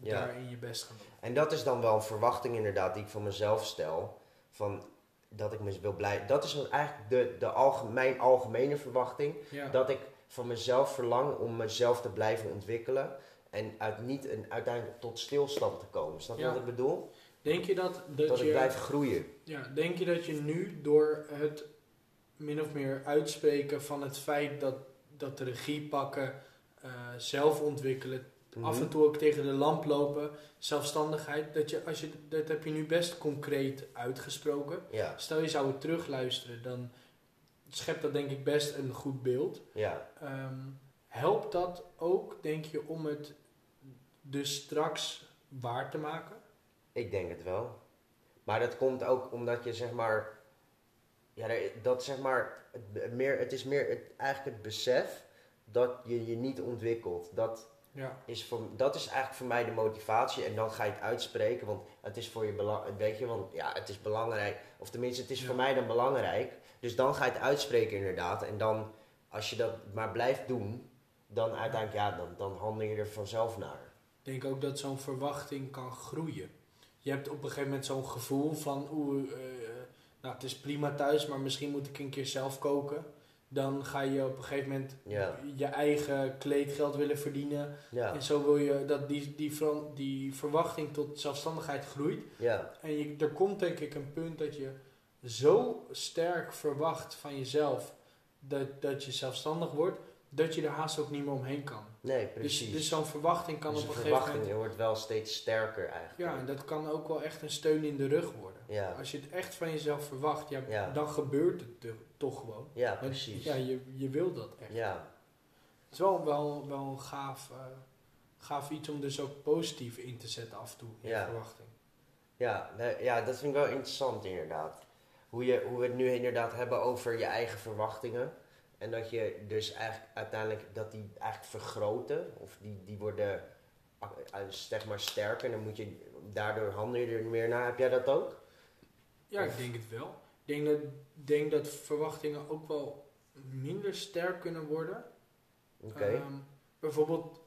Ja. daarin je best gaan doen. En dat is dan wel een verwachting inderdaad die ik van mezelf stel. Van dat ik me wil blijven. Dat is dan eigenlijk de, de alge- mijn algemene verwachting. Ja. Dat ik van mezelf verlang om mezelf te blijven ontwikkelen. En uit niet een, uiteindelijk tot stilstand te komen. Snap je Ja. wat ik bedoel? Denk je dat, dat, Dat je... ik blijf groeien. Ja, denk je dat je nu door het min of meer uitspreken van het feit dat, dat de regie pakken, eh, zelf ontwikkelen, af en Mhm. toe ook tegen de lamp lopen, zelfstandigheid, dat, je, als je, dat heb je nu best concreet uitgesproken. Ja, Stel je zou het terugluisteren, dan schept dat denk ik best een goed beeld. ja. Ehm, helpt dat ook, denk je, om het dus straks waar te maken? Ik denk het wel. Maar dat komt ook omdat je zeg maar. Ja, dat zeg maar. Het, meer, het is meer het, eigenlijk het besef dat je je niet ontwikkelt. Dat Ja. is, voor, dat is eigenlijk voor mij de motivatie. En dan ga je het uitspreken, want het is voor je belangrijk. Weet je, want ja, het is belangrijk. Of tenminste, het is Ja. voor mij dan belangrijk. Dus dan ga je het uitspreken, inderdaad. En dan, als je dat maar blijft doen, dan uiteindelijk, ja, dan, dan handel je er vanzelf naar. Ik denk ook dat zo'n verwachting kan groeien. Je hebt op een gegeven moment zo'n gevoel van, oeh, eh, nou het is prima thuis, maar misschien moet ik een keer zelf koken. Dan ga je op een gegeven moment Ja. je eigen kleedgeld willen verdienen. Ja, En zo wil je dat die, die, die verwachting tot zelfstandigheid groeit. ja, En je, er komt denk ik een punt dat je zo sterk verwacht van jezelf dat, dat je zelfstandig wordt, dat je er haast ook niet meer omheen kan. Nee, Dus, precies. dus zo'n verwachting kan Dus op een gegeven verwachting moment. wordt wel steeds sterker eigenlijk. Ja, en dat kan ook wel echt een steun in de rug worden. Ja. Als je het echt van jezelf verwacht, ja, Ja. dan gebeurt het toch gewoon. Ja, Want, precies. Ja, je, je wil dat echt. Ja, Het is wel, wel, wel een gaaf, eh, gaaf iets om dus ook positief in te zetten af en toe, Ja. verwachting. ja, ja, dat vind ik wel interessant inderdaad. Hoe, je, hoe we het nu inderdaad hebben over je eigen verwachtingen. En dat je dus eigenlijk uiteindelijk dat die eigenlijk vergroten. Of die, die worden eh, zeg maar sterker. En dan moet je, daardoor handel je er meer naar. Heb jij dat ook? Ja, Of- ik denk het wel. Ik denk dat, denk dat verwachtingen ook wel minder sterk kunnen worden. Oké. Ehm, bijvoorbeeld,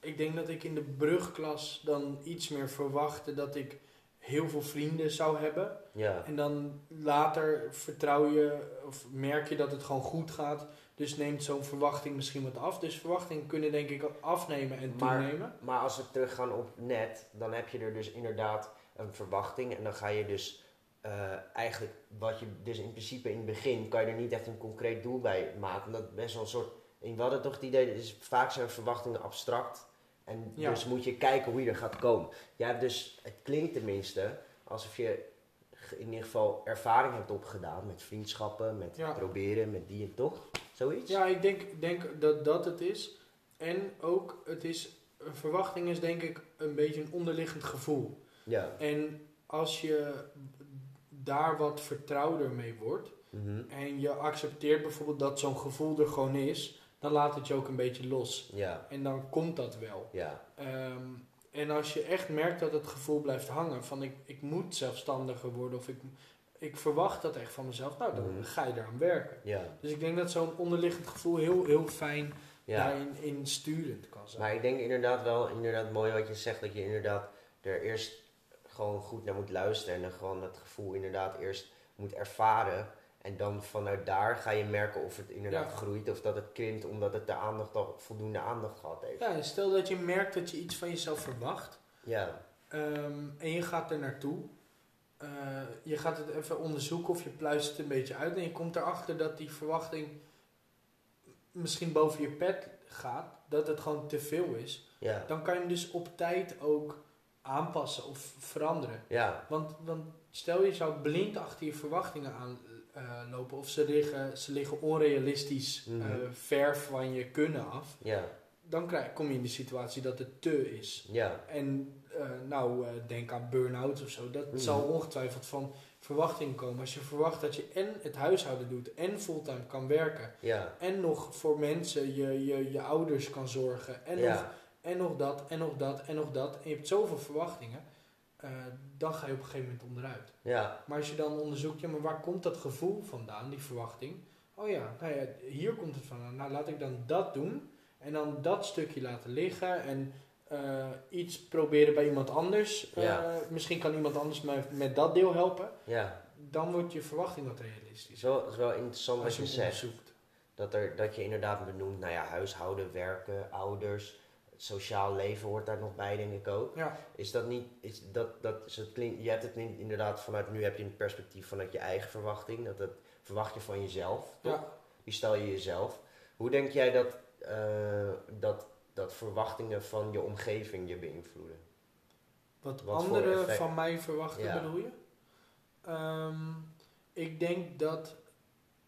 ik denk dat ik in de brugklas dan iets meer verwachtte dat ik heel veel vrienden zou hebben. ja. En dan later vertrouw je of merk je dat het gewoon goed gaat. Dus neemt zo'n verwachting misschien wat af. Dus verwachtingen kunnen denk ik afnemen en Maar- toenemen. Maar als we teruggaan op net, dan heb je er dus inderdaad een verwachting. En dan ga je dus eh, eigenlijk, wat je dus in principe in het begin, kan je er niet echt een concreet doel bij maken. Omdat het best wel een soort, en we hadden toch het idee, is, vaak zijn verwachtingen abstract. En Ja. dus moet je kijken hoe je er gaat komen. Jij hebt dus, het klinkt tenminste, alsof je in ieder geval ervaring hebt opgedaan met vriendschappen, met Ja. proberen, met die en toch? Zoiets? Ja, ik denk, denk dat dat het is. En ook, het is, een verwachting is denk ik een beetje een onderliggend gevoel. Ja. En als je daar wat vertrouwder mee wordt Mhm. en je accepteert bijvoorbeeld dat zo'n gevoel er gewoon is, dan laat het je ook een beetje los. Ja. En dan komt dat wel. Ja. Ehm, en als je echt merkt dat het gevoel blijft hangen van ik, ik moet zelfstandiger worden of ik, ik verwacht dat echt van mezelf, nou dan Mhm. ga je eraan werken. Ja. Dus ik denk dat zo'n onderliggend gevoel heel, heel fijn Ja. daarin in sturend kan zijn. Maar ik denk inderdaad wel, inderdaad mooi wat je zegt, dat je inderdaad er eerst gewoon goed naar moet luisteren en dan gewoon dat gevoel inderdaad eerst moet ervaren. En dan vanuit daar ga je merken of het inderdaad Ja. groeit of dat het krimpt omdat het de aandacht al voldoende aandacht gehad heeft. Ja, en stel dat je merkt dat je iets van jezelf verwacht Ja, ehm, en je gaat er naartoe. Eh, je gaat het even onderzoeken of je pluist het een beetje uit en je komt erachter dat die verwachting misschien boven je pet gaat, dat het gewoon te veel is. ja, Dan kan je dus op tijd ook aanpassen of veranderen. ja, Want, want stel je zou blind achter je verwachtingen aanlopen lopen of ze liggen, ze liggen onrealistisch Mhm. eh, ver van je kunnen af, ja, dan krijg, kom je in de situatie dat het te is. ja, En eh, nou, eh, denk aan burn-out of zo. Dat Mhm. zal ongetwijfeld van verwachting komen. Als je verwacht dat je en het huishouden doet en fulltime kan werken ja, en nog voor mensen, je, je, je ouders kan zorgen en, nog, en nog dat en nog dat en nog dat. En je hebt zoveel verwachtingen, eh, dan ga je op een gegeven moment onderuit. ja, Maar als je dan onderzoekt, ja, maar waar komt dat gevoel vandaan, die verwachting? Oh ja, nou ja, hier komt het vandaan. Nou, laat ik dan dat doen en dan dat stukje laten liggen en eh, iets proberen bij iemand anders. Eh, Ja. Misschien kan iemand anders mij met dat deel helpen. ja. Dan wordt je verwachting wat realistisch. het is wel interessant wat Als je je hem zegt. onderzoekt. Dat, er, dat je inderdaad benoemt, nou ja, huishouden, werken, ouders, sociaal leven hoort daar nog bij, denk ik ook. Ja, Is dat niet, is dat, dat is het je hebt het niet inderdaad vanuit, nu heb je een perspectief vanuit je eigen verwachting, dat, dat verwacht je van jezelf, toch? ja. Die stel je jezelf. Hoe denk jij dat, eh, dat, dat verwachtingen van je omgeving je beïnvloeden? Wat, Wat anderen van mij verwachten, Ja. bedoel je? Ehm, ik denk dat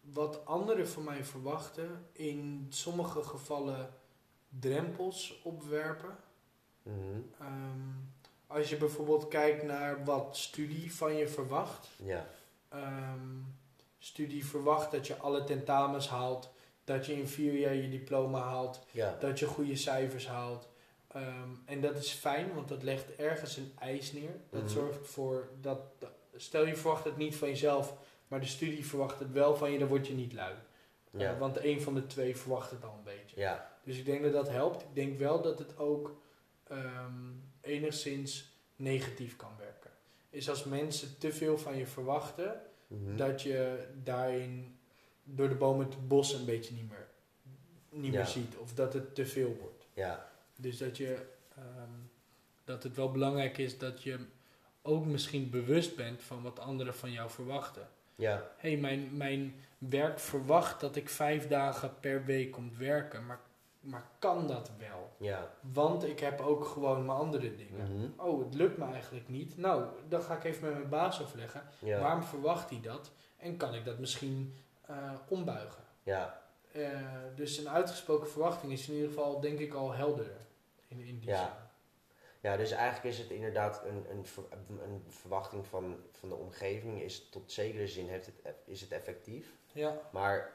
wat anderen van mij verwachten, in sommige gevallen drempels opwerpen. Mhm. Ehm, als je bijvoorbeeld kijkt naar wat studie van je verwacht. Ja, Ehm, studie verwacht dat je alle tentamens haalt, dat je in vier jaar je diploma haalt, ja, dat je goede cijfers haalt. Ehm, en dat is fijn, want dat legt ergens een eis neer. Dat Mhm. zorgt ervoor dat, dat- stel je verwacht het niet van jezelf, maar de studie verwacht het wel van je, dan word je niet lui. Eh, ja, want een van de twee verwacht het al een beetje. ja, Dus ik denk dat dat helpt. Ik denk wel dat het ook ehm, enigszins negatief kan werken. Is als mensen te veel van je verwachten, Mhm. dat je daarin door de bomen het bos een beetje niet meer, niet Ja. meer ziet. Of dat het te veel wordt. ja, Dus dat, je, ehm, dat het wel belangrijk is dat je ook misschien bewust bent van wat anderen van jou verwachten. Ja, Hé, hey, mijn, mijn werk verwacht dat ik vijf dagen per week kom werken, maar, maar kan dat wel? ja. Want ik heb ook gewoon mijn andere dingen. Mhm. Oh, het lukt me eigenlijk niet. Nou, dan ga ik even met mijn baas overleggen. Ja. Waarom verwacht hij dat? En kan ik dat misschien eh, ombuigen? Ja, Eh, dus een uitgesproken verwachting is in ieder geval, denk ik, al helderder. In, in die Ja. zin. ja, dus eigenlijk is het inderdaad een, een, ver- een verwachting van, van de omgeving. Is tot zekere zin heeft het, is het effectief. Ja, Maar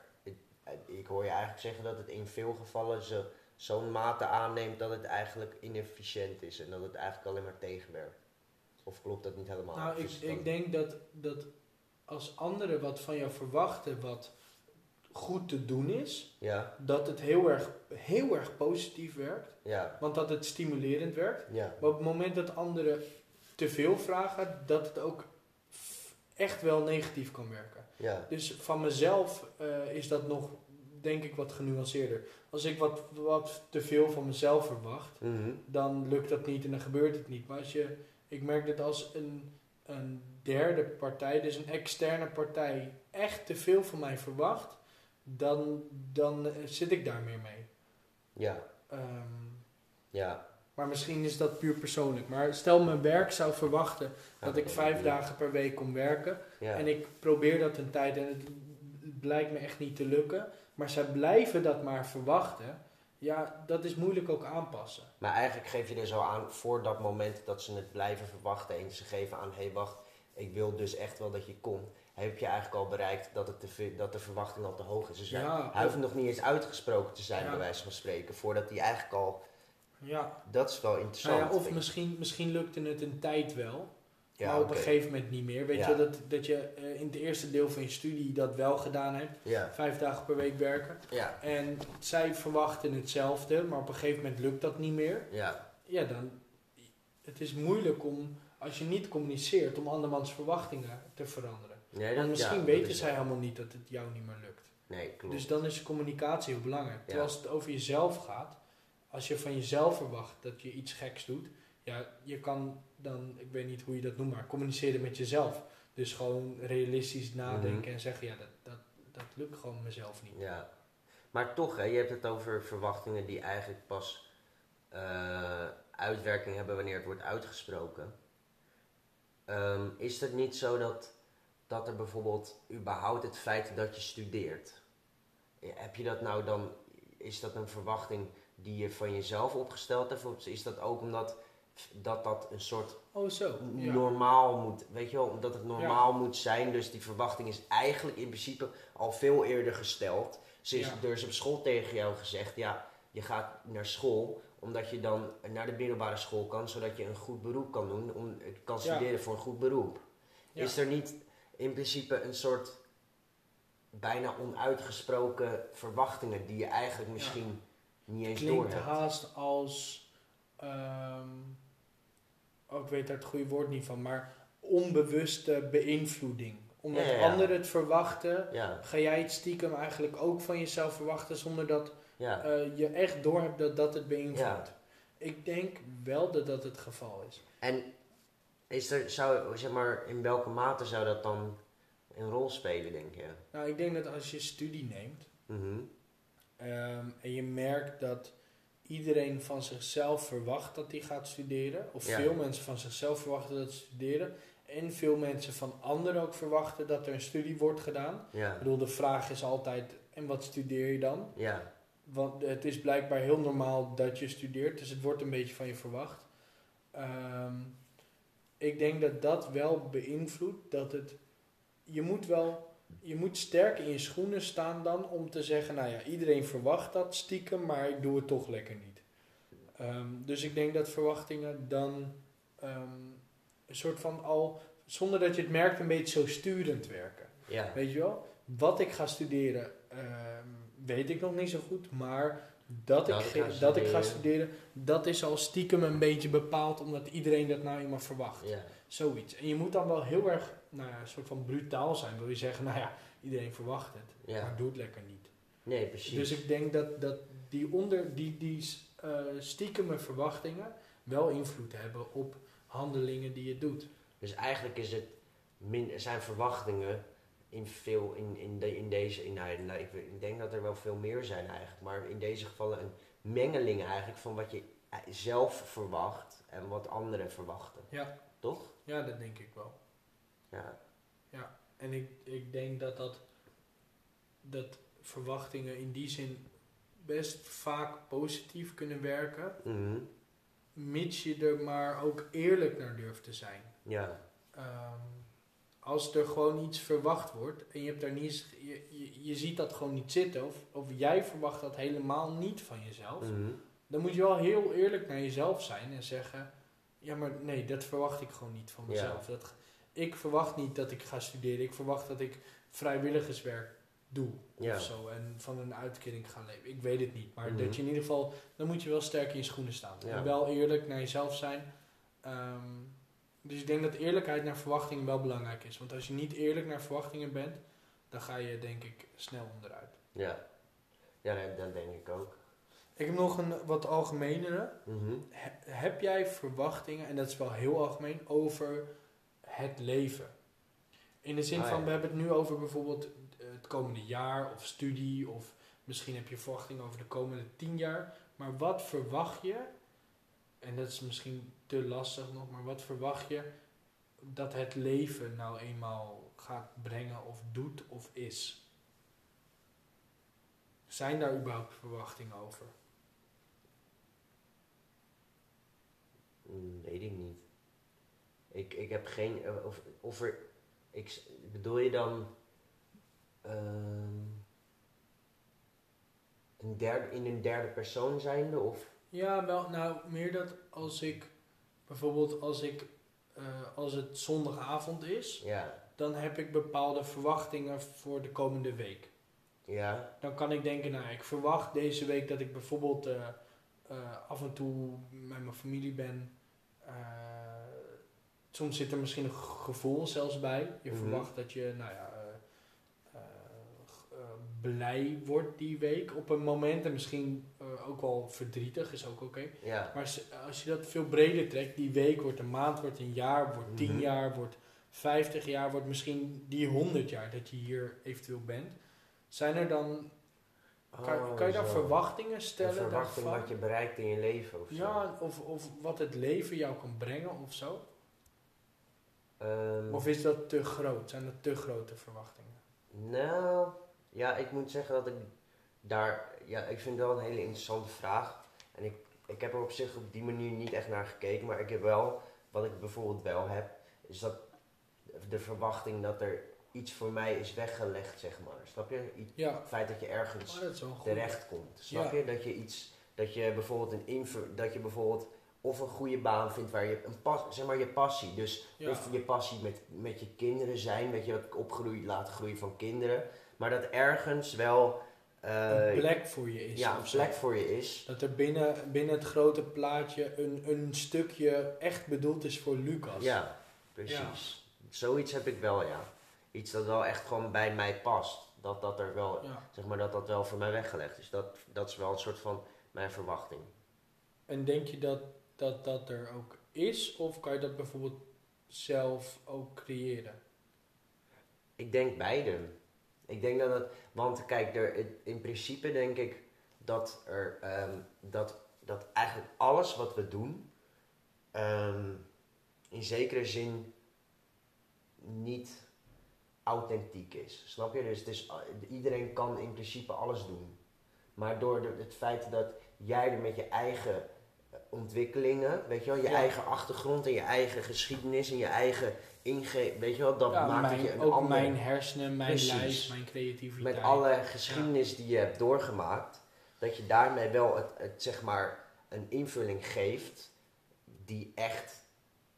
ik, ik hoor je eigenlijk zeggen dat het in veel gevallen zo, zo'n mate aanneemt dat het eigenlijk inefficiënt is. En dat het eigenlijk alleen maar tegenwerkt. Of klopt dat niet helemaal? nou, Of ik, ik denk dat, dat als anderen wat van jou verwachten wat goed te doen is, Ja, dat het heel erg, heel erg positief werkt. ja, Want dat het stimulerend werkt. ja. Maar op het moment dat anderen te veel vragen, dat het ook echt wel negatief kan werken. Ja, Dus van mezelf eh, is dat nog, denk ik, wat genuanceerder. Als ik wat, wat te veel van mezelf verwacht, Mhm. dan lukt dat niet en dan gebeurt het niet. Maar als je, ik merk dat als een, een derde partij, dus een externe partij, echt te veel van mij verwacht, dan, dan eh, zit ik daar meer mee. ja, Ehm, ja. Maar misschien is dat puur persoonlijk. Maar stel mijn werk zou verwachten dat ik vijf dagen per week kom werken. Ja. En ik probeer dat een tijd en het blijkt me echt niet te lukken. Maar zij blijven dat maar verwachten. Ja, dat is moeilijk ook aanpassen. Maar eigenlijk geef je er zo aan voor dat moment dat ze het blijven verwachten en ze geven aan, hé hey, wacht, ik wil dus echt wel dat je komt. Heb je eigenlijk al bereikt dat, het te dat de verwachting al te hoog is. Dus Ja, hij hoeft nog niet eens uitgesproken te zijn, Ja. bij wijze van spreken, voordat hij eigenlijk al, Ja, dat is wel interessant. nou ja of misschien, misschien lukte het een tijd wel. Ja, maar op een gegeven moment niet meer. Weet Ja. je, dat, dat je eh, in het eerste deel van je studie dat wel gedaan hebt. Vijf dagen per week werken. ja, En zij verwachten hetzelfde, maar op een gegeven moment lukt dat niet meer. ja, Ja, dan... Het is moeilijk om, als je niet communiceert, om andermans verwachtingen te veranderen. nee, Want dat, misschien weten zij helemaal niet dat het jou niet meer lukt. Nee, klopt. Dus dan is communicatie heel belangrijk. Terwijl als het over jezelf gaat, als je van jezelf verwacht dat je iets geks doet, ja, je kan dan, ik weet niet hoe je dat noemt, maar communiceren met jezelf. Dus gewoon realistisch nadenken Mhm. en zeggen, ja, dat, dat, dat lukt gewoon mezelf niet. Ja, maar toch, hè, je hebt het over verwachtingen die eigenlijk pas eh, uitwerking hebben wanneer het wordt uitgesproken. Ehm, is het niet zo dat, dat er bijvoorbeeld überhaupt het feit dat je studeert, eh, heb je dat nou dan, is dat een verwachting die je van jezelf opgesteld hebt? Of is dat ook omdat dat, dat een soort Oh, zo. Ja. normaal moet, weet je wel, omdat het normaal moet zijn. Dus die verwachting is eigenlijk in principe al veel eerder gesteld. Ze is, Ja. Er is op school tegen jou gezegd, ja, je gaat naar school omdat je dan naar de middelbare school kan, zodat je een goed beroep kan doen, om, kan studeren voor een goed beroep. Is er niet in principe een soort bijna onuitgesproken verwachtingen die je eigenlijk misschien niet eens door Klinkt hebt? haast als, ehm, oh, ik weet daar het goede woord niet van, maar onbewuste beïnvloeding. Omdat Ja, ja, ja. anderen het verwachten, ga jij het stiekem eigenlijk ook van jezelf verwachten zonder dat eh, je echt doorhebt dat dat het beïnvloedt. Ik denk wel dat dat het geval is. En is er, zou, zeg maar, in welke mate zou dat dan een rol spelen, denk je? Nou, ik denk dat als je studie neemt Mhm. Ehm, en je merkt dat iedereen van zichzelf verwacht dat hij gaat studeren, of Ja. veel mensen van zichzelf verwachten dat ze studeren, en veel mensen van anderen ook verwachten dat er een studie wordt gedaan. Ja, Ik bedoel, de vraag is altijd, en wat studeer je dan? ja, Want het is blijkbaar heel normaal dat je studeert, dus het wordt een beetje van je verwacht. Ehm, ik denk dat dat wel beïnvloedt dat het. Je moet wel. Je moet sterk in je schoenen staan dan om te zeggen: Nou ja, iedereen verwacht dat stiekem, maar ik doe het toch lekker niet. Ehm, dus ik denk dat verwachtingen dan ehm, een soort van al, zonder dat je het merkt, een beetje zo sturend werken. ja, Weet je wel? Wat ik ga studeren, ehm, weet ik nog niet zo goed. Maar dat, ik, Dat ik ga ik studeren, dat is al stiekem een beetje bepaald. Omdat iedereen dat nou eenmaal verwacht. ja, Zoiets. En je moet dan wel heel erg, nou ja, een soort van brutaal zijn. Wil je zeggen, nou ja, iedereen verwacht het. ja. Maar doe het lekker niet. Nee, precies. Dus ik denk dat, dat die, onder, die, die eh stiekeme verwachtingen wel invloed hebben op handelingen die je doet. Dus eigenlijk is het min, zijn verwachtingen in, veel, in, in, de, in deze, in, nou, nou, ik, ik denk dat er wel veel meer zijn eigenlijk, maar in deze gevallen een mengeling eigenlijk van wat je zelf verwacht en wat anderen verwachten. Ja. Toch? Ja, dat denk ik wel. Ja. Ja, en ik, ik denk dat, dat dat verwachtingen in die zin best vaak positief kunnen werken, Mhm. mits je er maar ook eerlijk naar durft te zijn. Ja. Ehm, als er gewoon iets verwacht wordt en je, hebt daar niet, je, je, je ziet dat gewoon niet zitten, of, of jij verwacht dat helemaal niet van jezelf, Mhm. Dan moet je wel heel eerlijk naar jezelf zijn en zeggen: Ja, maar nee, dat verwacht ik gewoon niet van Ja. mezelf. Dat, ik verwacht niet dat ik ga studeren, ik verwacht dat ik vrijwilligerswerk doe Ja. of zo en van een uitkering ga leven. Ik weet het niet, maar Mhm. dat je in ieder geval, dan moet je wel sterk in je schoenen staan. Ja. En wel eerlijk naar jezelf zijn. Ehm, dus ik denk dat eerlijkheid naar verwachtingen wel belangrijk is. Want als je niet eerlijk naar verwachtingen bent, dan ga je denk ik snel onderuit. Ja. Ja, dat denk ik ook. Ik heb nog een wat algemenere. Mhm. He- heb jij verwachtingen, en dat is wel heel algemeen, over het leven? In de zin Ah, van, we hebben het nu over bijvoorbeeld eh, het komende jaar of studie, of misschien heb je verwachtingen over de komende tien jaar. Maar wat verwacht je, en dat is misschien te lastig nog, maar wat verwacht je dat het leven nou eenmaal gaat brengen of doet of is? Zijn daar überhaupt verwachtingen over? Mm, weet ik niet. Ik, ik heb geen. eh, Of, of er. Ik, bedoel je dan. ehm, een derde, in een derde persoon zijnde? Of. Ja, wel, nou, meer dat als ik bijvoorbeeld als ik eh, als het zondagavond is, Ja. dan heb ik bepaalde verwachtingen voor de komende week. Ja. Dan kan ik denken, nou, ik verwacht deze week dat ik bijvoorbeeld eh, af en toe met mijn familie ben. Eh, soms zit er misschien een gevoel zelfs bij. Je Mhm. verwacht dat je, nou ja, eh, blij wordt die week op een moment. En misschien ook wel verdrietig, is ook oké. Ja. Maar als- als je dat veel breder trekt, die week wordt een maand, wordt een jaar, wordt tien Mhm. jaar, wordt 50 jaar, wordt misschien die 100 jaar dat je hier eventueel bent. Zijn er dan, kan, Oh, kan je dan zo. verwachtingen Een stellen verwachting daarvan? wat je bereikt in je leven of zo. Ja, of, of wat het leven jou kan brengen of zo? Ehm, Of is dat te groot? Zijn dat te grote verwachtingen? Nou, ja, ik moet zeggen dat ik daar, ja, ik vind het wel een hele interessante vraag. En ik, ik heb er op zich op die manier niet echt naar gekeken, maar ik heb wel, wat ik bijvoorbeeld wel heb, is dat de verwachting dat er iets voor mij is weggelegd, zeg maar. Snap je? Ja, het feit dat je ergens oh, terecht komt. Snap Ja. je? Dat je iets, dat je bijvoorbeeld een inver, dat je bijvoorbeeld of een goede baan vindt waar je een pas, zeg maar je passie. Dus Ja. of je passie met, met je kinderen zijn, weet je, dat opgroeien, laten groeien van kinderen. Maar dat ergens wel eh, een plek voor je is. ja, een plek voor je is. Dat er binnen, binnen het grote plaatje een, een stukje echt bedoeld is voor Lucas. Ja, precies. Zoiets heb ik wel, ja. Iets dat wel echt gewoon bij mij past. Dat dat er wel, Ja. zeg maar, dat dat wel voor mij weggelegd is. Dat, dat is wel een soort van mijn verwachting. En denk je dat, dat dat er ook is? Of kan je dat bijvoorbeeld zelf ook creëren? Ik denk beide. Ik denk dat het, want kijk, er, in principe denk ik dat er, ehm, dat, dat eigenlijk alles wat we doen, ehm, in zekere zin niet authentiek is. Snap je? Dus het is, iedereen kan in principe alles doen. Maar door de- het feit dat jij er met je eigen eh, ontwikkelingen, weet je wel, je Ja. eigen achtergrond en je eigen geschiedenis en je eigen inge, weet je wel, dat ja, maakt mijn, het je een ook ander mijn hersenen, mijn Precies. lijf, mijn creativiteit. met alle geschiedenis die je hebt doorgemaakt, dat je daarmee wel het, het, zeg maar een invulling geeft die echt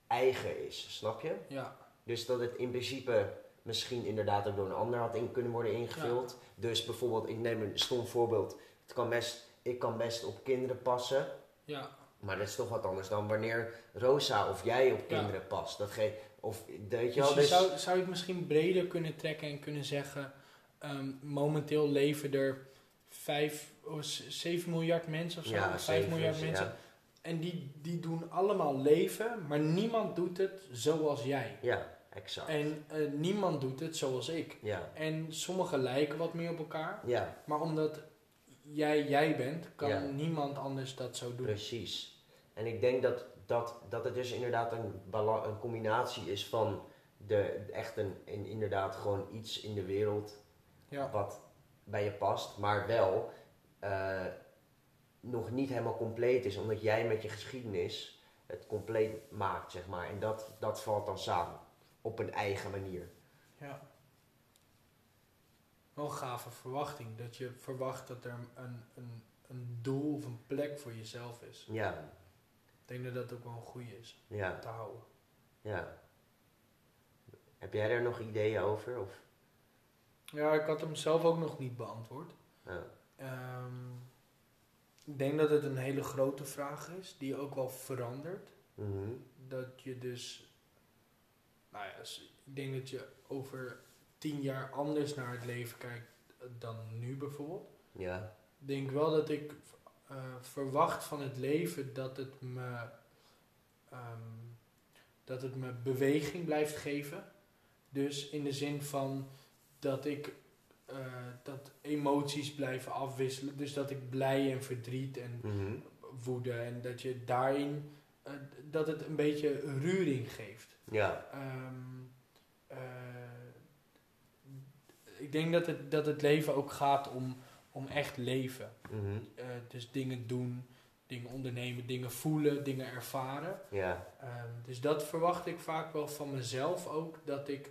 eigen is, snap je? Ja, Dus dat het in principe misschien inderdaad ook door een ander had in kunnen worden ingevuld. Dus bijvoorbeeld, ik neem een stom voorbeeld, het kan best, ik kan best op kinderen passen, ja, maar dat is toch wat anders dan wanneer Rosa of jij op Ja. kinderen past. Dat ge, of weet je Dus wel, je dus, zou, zou je het misschien breder kunnen trekken en kunnen zeggen... ehm, momenteel leven er 5, 7 miljard mensen of zo, ja, 5 zeven, miljard ja. mensen En die, die doen allemaal leven, maar niemand doet het zoals jij. Ja, exact. En eh, niemand doet het zoals ik. Ja, En sommigen lijken wat meer op elkaar. ja, Maar omdat jij jij bent, kan Ja. niemand anders dat zo doen. precies. En ik denk dat, dat, dat het dus inderdaad een, een combinatie is van de, echt een, een, inderdaad gewoon iets in de wereld Ja. wat bij je past, maar wel eh, nog niet helemaal compleet is, omdat jij met je geschiedenis het compleet maakt, zeg maar. En dat, dat valt dan samen, op een eigen manier. ja. Wel een gave verwachting. Dat je verwacht dat er een, een, een doel of een plek voor jezelf is. Ja, Ik denk dat dat ook wel een goede is ja, te houden. ja. Heb jij daar nog ideeën over? Of? Ja, ik had hem zelf ook nog niet beantwoord. Ja. Ehm, ik denk dat het een hele grote vraag is, die ook wel verandert. Mhm. Dat je dus, nou ja, ik denk dat je over tien jaar anders naar het leven kijkt dan nu bijvoorbeeld. Ja, Ik denk wel dat ik eh, verwacht van het leven dat het me, ehm, dat het me beweging blijft geven. Dus in de zin van dat ik eh, dat emoties blijven afwisselen. Dus dat ik blij en verdriet en Mhm. woede en dat je daarin eh, dat het een beetje ruring geeft. Ja, Ehm, eh, ik denk dat het, dat het leven ook gaat om, om echt leven. Mhm. Eh, dus dingen doen, dingen ondernemen, dingen voelen, dingen ervaren. ja, Ehm, dus dat verwacht ik vaak wel van mezelf ook, dat ik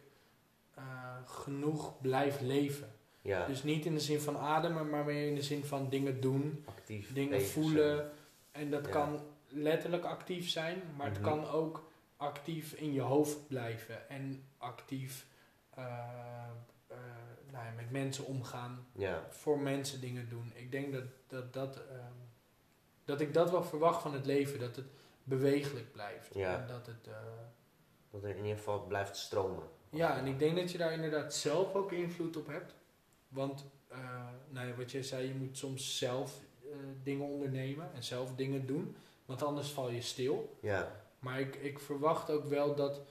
eh, genoeg blijf leven. ja. Dus niet in de zin van ademen, maar meer in de zin van dingen doen, actief dingen voelen. En dat Ja. kan letterlijk actief zijn, maar het Mhm. kan ook actief in je hoofd blijven en actief eh, eh, nou ja, met mensen omgaan. Ja, voor mensen dingen doen. Ik denk dat, dat, dat, ehm, dat ik dat wel verwacht van het leven, dat het bewegelijk blijft. Ja. En dat het, eh, dat er in ieder geval blijft stromen. ja, en ik denk dat je daar inderdaad zelf ook invloed op hebt. Want, nou ja, wat jij zei, je moet soms zelf dingen ondernemen en zelf dingen doen. Want anders val je stil. Ja, Maar ik, ik verwacht ook wel dat,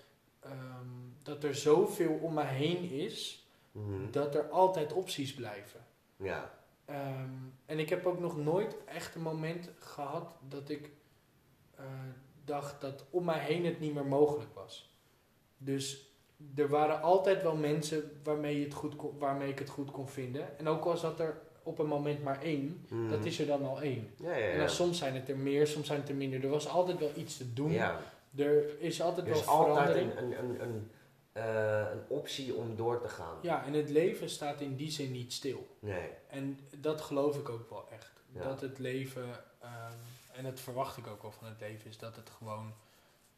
ehm, dat er zoveel om me heen is, mhm. dat er altijd opties blijven. ja, Ehm, en ik heb ook nog nooit echt een moment gehad dat ik eh, dacht dat om mij heen het niet meer mogelijk was. Dus er waren altijd wel mensen waarmee, je het goed kon- waarmee ik het goed kon vinden. En ook al zat er op een moment maar één, Mhm. dat is er dan al één. Ja, ja, En ja. dan soms zijn het er meer, soms zijn het er minder. Er was altijd wel iets te doen. Er is altijd Er is wel altijd verandering. een, een, een, een, eh, een optie om door te gaan. Ja, en het leven staat in die zin niet stil. Nee, En dat geloof ik ook wel echt. Dat het leven, ehm, en dat verwacht ik ook wel van het leven, is dat het gewoon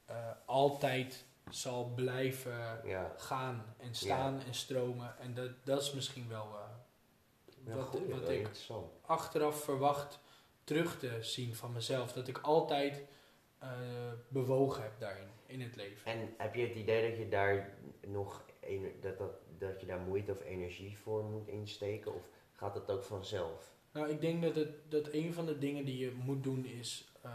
eh, altijd zal blijven gaan en staan en stromen. En dat, dat is misschien wel eh, ja wat, ik achteraf verwacht terug te zien van mezelf. Dat ik altijd eh, bewogen heb daarin, in het leven. En heb je het idee dat je daar nog ener- dat, dat, dat je daar moeite of energie voor moet insteken? Of gaat het ook vanzelf? Nou, ik denk dat, het, dat een van de dingen die je moet doen is eh,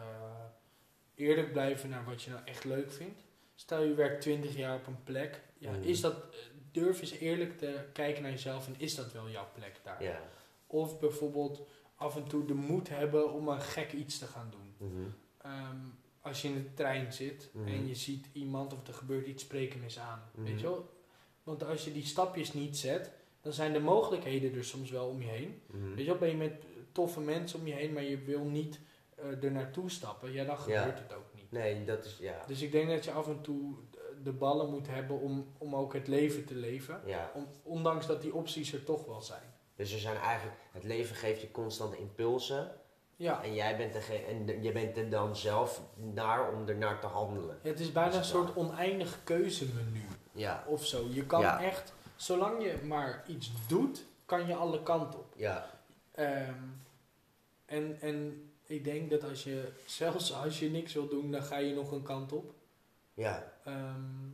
eerlijk blijven naar wat je nou echt leuk vindt. Stel je werkt 20 jaar op een plek. Ja, Mhm. is dat, durf eens eerlijk te kijken naar jezelf en is dat wel jouw plek daar? Ja. Of bijvoorbeeld af en toe de moed hebben om een gek iets te gaan doen. Mhm. Ehm, als je in de trein zit Mhm. en je ziet iemand of er gebeurt iets, spreek hem eens aan. Mhm. Weet je wel? Want als je die stapjes niet zet, dan zijn de mogelijkheden er soms wel om je heen. Mhm. Weet je wel, ben je met toffe mensen om je heen, maar je wil niet eh er naartoe stappen, ja, dan Ja. gebeurt het ook niet. Nee, dat is ja. Dus ik denk dat je af en toe de ballen moet hebben om, om ook het leven te leven. ja. Om, ondanks dat die opties er toch wel zijn. Dus er zijn eigenlijk, het leven geeft je constant impulsen. Ja, En jij bent, degene, en je bent er dan zelf naar om er naar te handelen. het is bijna een soort oneindig keuzemenu Ja, of zo. Je kan Ja. echt, zolang je maar iets doet, kan je alle kanten op. ja, Ehm, en, en ik denk dat als je, zelfs als je niks wil doen, dan ga je nog een kant op. ja, Ehm,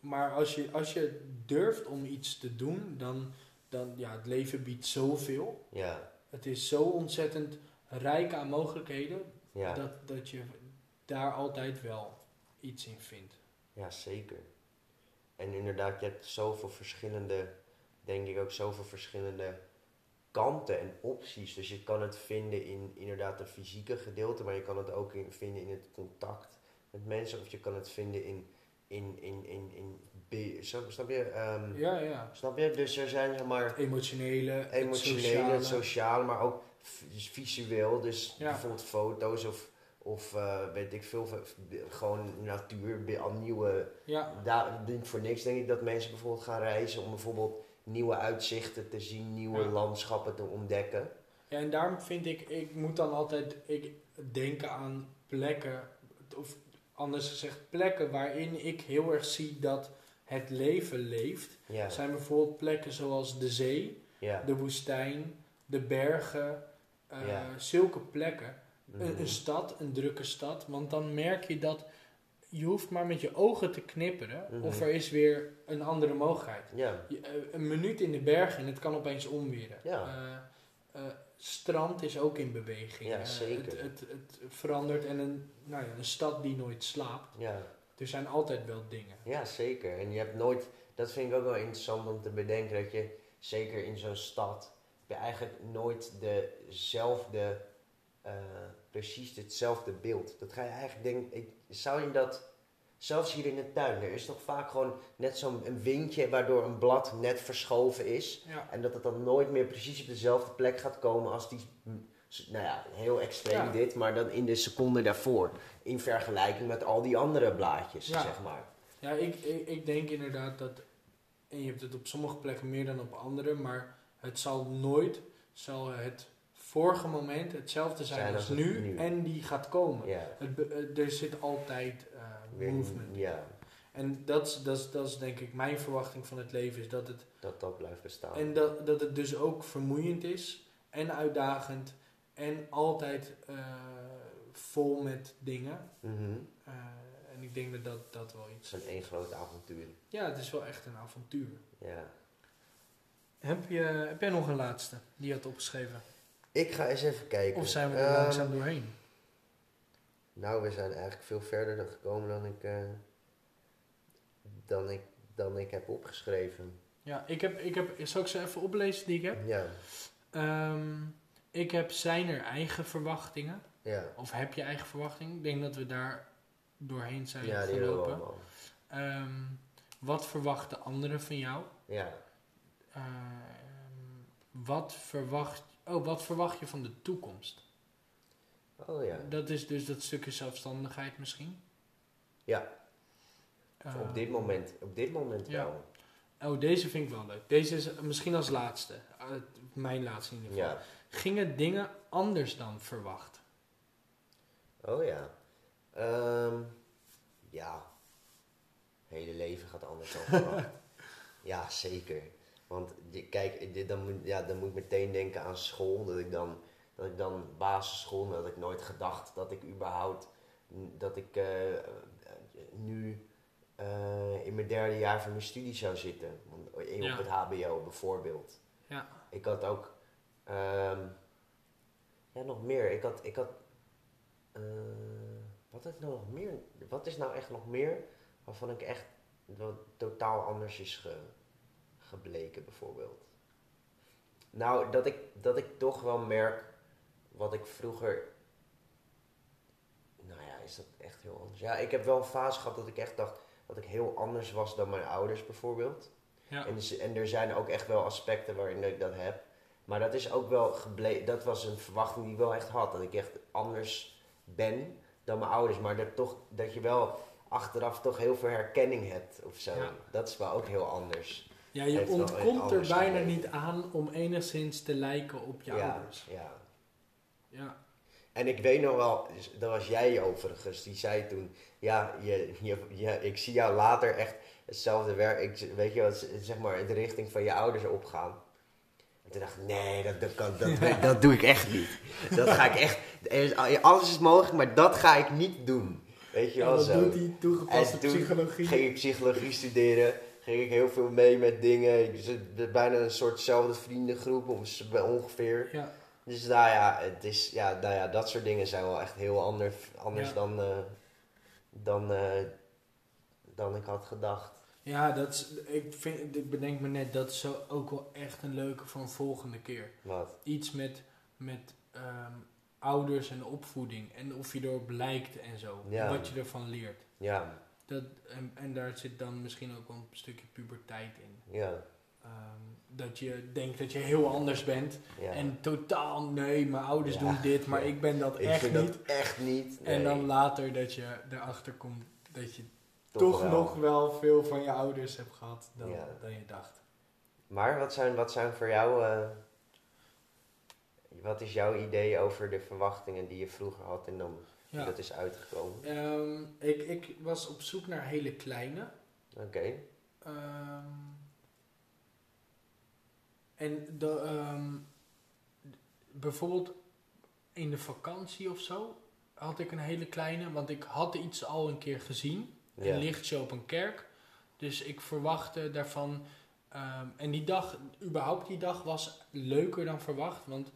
maar als je, als je durft om iets te doen, dan, dan ja, het leven biedt zoveel. ja, Het is zo ontzettend rijk aan mogelijkheden. Ja, dat, dat je daar altijd wel iets in vindt. ja, zeker. En inderdaad, je hebt zoveel verschillende, denk ik ook zoveel verschillende kanten en opties. Dus je kan het vinden in inderdaad een fysieke gedeelte, maar je kan het ook in, vinden in het contact met mensen. Of je kan het vinden in, in, in, in, in be- snap je? Ehm, Ja, ja. Snap je? Dus er zijn zeg maar Emotionele, het emotionele, sociale. het sociale, maar ook dus visueel. Dus Ja. bijvoorbeeld foto's of, of eh, weet ik veel, gewoon natuur, al nieuwe. Ja, Daar, niet voor niks denk ik dat mensen bijvoorbeeld gaan reizen om bijvoorbeeld nieuwe uitzichten te zien, nieuwe Ja. landschappen te ontdekken. Ja, en daarom vind ik, ik moet dan altijd ik denken aan plekken, of anders gezegd plekken waarin ik heel erg zie dat het leven leeft. Ja, Zijn bijvoorbeeld plekken zoals de zee, ja. de woestijn, de bergen, eh, Ja. zulke plekken. Mhm. Een, een stad, een drukke stad, want dan merk je dat je hoeft maar met je ogen te knipperen Mhm. of er is weer een andere mogelijkheid. Je, eh, een minuut in de bergen en het kan opeens omweren. Ja. Eh, eh, strand is ook in beweging. Ja, Eh, zeker. het, het, het verandert en een, nou ja, een stad die nooit slaapt. ja. Er zijn altijd wel dingen. Ja, zeker. En je hebt nooit, dat vind ik ook wel interessant om te bedenken, dat je zeker in zo'n stad, heb je eigenlijk nooit dezelfde, eh, precies hetzelfde beeld. Dat ga je eigenlijk denken, ik, zou je dat, zelfs hier in de tuin, er is toch vaak gewoon net zo'n een windje waardoor een blad net verschoven is. Ja, En dat het dan nooit meer precies op dezelfde plek gaat komen als die, nou ja, heel extreem Ja. dit, maar dan in de seconde daarvoor. In vergelijking met al die andere blaadjes, Ja. zeg maar. ja ik, ik, ik denk inderdaad dat, en je hebt het op sommige plekken meer dan op andere, maar het zal nooit, zal het vorige moment hetzelfde zijn, Zijn als nu, nu. en die gaat komen. Ja. Het, be- eh, er zit altijd eh, movement. ja, En dat is, dat, is, dat is denk ik mijn verwachting van het leven, is dat het dat dat blijft bestaan. En dat, dat het dus ook vermoeiend is en uitdagend en altijd eh, vol met dingen. Mhm. Eh, en ik denk dat dat, dat wel iets is een één groot avontuur. Ja, het is wel echt een avontuur. Ja. Heb, je, heb jij nog een laatste die je had opgeschreven? Ik ga eens even kijken. Of zijn we er Ehm, langzaam doorheen? Nou, we zijn eigenlijk veel verder dan gekomen dan ik, eh, dan ik, dan ik heb opgeschreven. Ja, ik heb, ik heb, zal ik ze even oplezen die ik heb? Ja, Ehm, ik heb zijn er eigen verwachtingen? ja. Of heb je eigen verwachtingen? Ik denk dat we daar doorheen zijn Ja, gelopen. Ehm, wat verwachten anderen van jou? Ja. Ehm, wat, verwacht, oh, wat verwacht je van de toekomst? Oh ja. Dat is dus dat stukje zelfstandigheid misschien? Ja, op dit moment, op dit moment ja. wel. Oh, deze vind ik wel leuk. Deze is misschien als laatste. Eh, mijn laatste in ieder geval. Ja. Gingen dingen anders dan verwacht? Oh ja. Ehm, ja. Het hele leven gaat anders dan verwacht. (laughs) ja, zeker. Want kijk, dit, dan, moet, ja, dan moet ik meteen denken aan school. Dat ik dan, dat ik dan basisschool, dat ik nooit gedacht dat ik überhaupt, dat ik eh, eh, nu eh, in mijn derde jaar van mijn studie zou zitten. Want in- Ja. Op het HBO bijvoorbeeld. Ja. Ik had ook, ehm, ja nog meer. Ik had, ik had, eh, wat is nou nog meer? Wat is nou echt nog meer waarvan ik echt wat totaal anders is ge, gebleken bijvoorbeeld? Nou, dat ik, dat ik toch wel merk wat ik vroeger, nou ja, is dat echt heel anders? Ja, ik heb wel een fase gehad dat ik echt dacht dat ik heel anders was dan mijn ouders bijvoorbeeld. Ja. En, dus- en er zijn ook echt wel aspecten waarin ik dat heb. Maar dat is ook wel gebleken. Dat was een verwachting die ik wel echt had. Dat ik echt anders ben dan mijn ouders. Maar dat, toch, dat je wel achteraf toch heel veel herkenning hebt of zo. Ja. Dat is wel ook heel anders. Ja, je Heeft ontkomt er bijna niet aan om enigszins te lijken op je ja, ouders. ja. Ja. En ik weet nog wel, dus dat was jij overigens, die zei toen, ja, je, je, je- ik zie jou later echt hetzelfde werk, ik, weet je wat, zeg maar, in de richting van je ouders opgaan. En toen dacht ik, nee, dat, dat, kan, dat, dat doe ik echt niet. Dat ga ik echt, alles is mogelijk, maar dat ga ik niet doen. Weet je wel zo. doet die toegepaste En toen psychologie? ging ik psychologie studeren, ging ik heel veel mee met dingen, ik zit bijna een soortzelfde vriendengroep, ongeveer. Ja. Dus nou ja, het is, ja, nou ja, dat soort dingen zijn wel echt heel anders, anders Ja. dan, eh, dan, eh, dan ik had gedacht. Ja, dat is, ik, vind, ik bedenk me net, dat is zo ook wel echt een leuke voor een volgende keer. Wat? Iets met, met ehm, ouders en opvoeding. En of je erop lijkt en zo. Ja. Wat je ervan leert. Ja, Dat, en, en daar zit dan misschien ook wel een stukje puberteit in. ja, Ehm, dat je denkt dat je heel anders bent. ja. En totaal, nee, mijn ouders Ja, doen dit, maar ja. ik ben dat ik echt vind niet. dat echt niet. En dan later dat je erachter komt dat je toch toch, wel. nog wel veel van je ouders hebt gehad dan, dan je dacht. Maar wat zijn, wat zijn voor jou, eh, wat is jouw idee over de verwachtingen die je vroeger had en dan dat is uitgekomen? Ehm, ik, ik was op zoek naar hele kleine. Oké, Ehm, en de, ehm, bijvoorbeeld in de vakantie of zo had ik een hele kleine, want ik had iets al een keer gezien. ja. Een lichtshow op een kerk. Dus ik verwachtte daarvan. ehm, en die dag, überhaupt die dag, was leuker dan verwacht. Want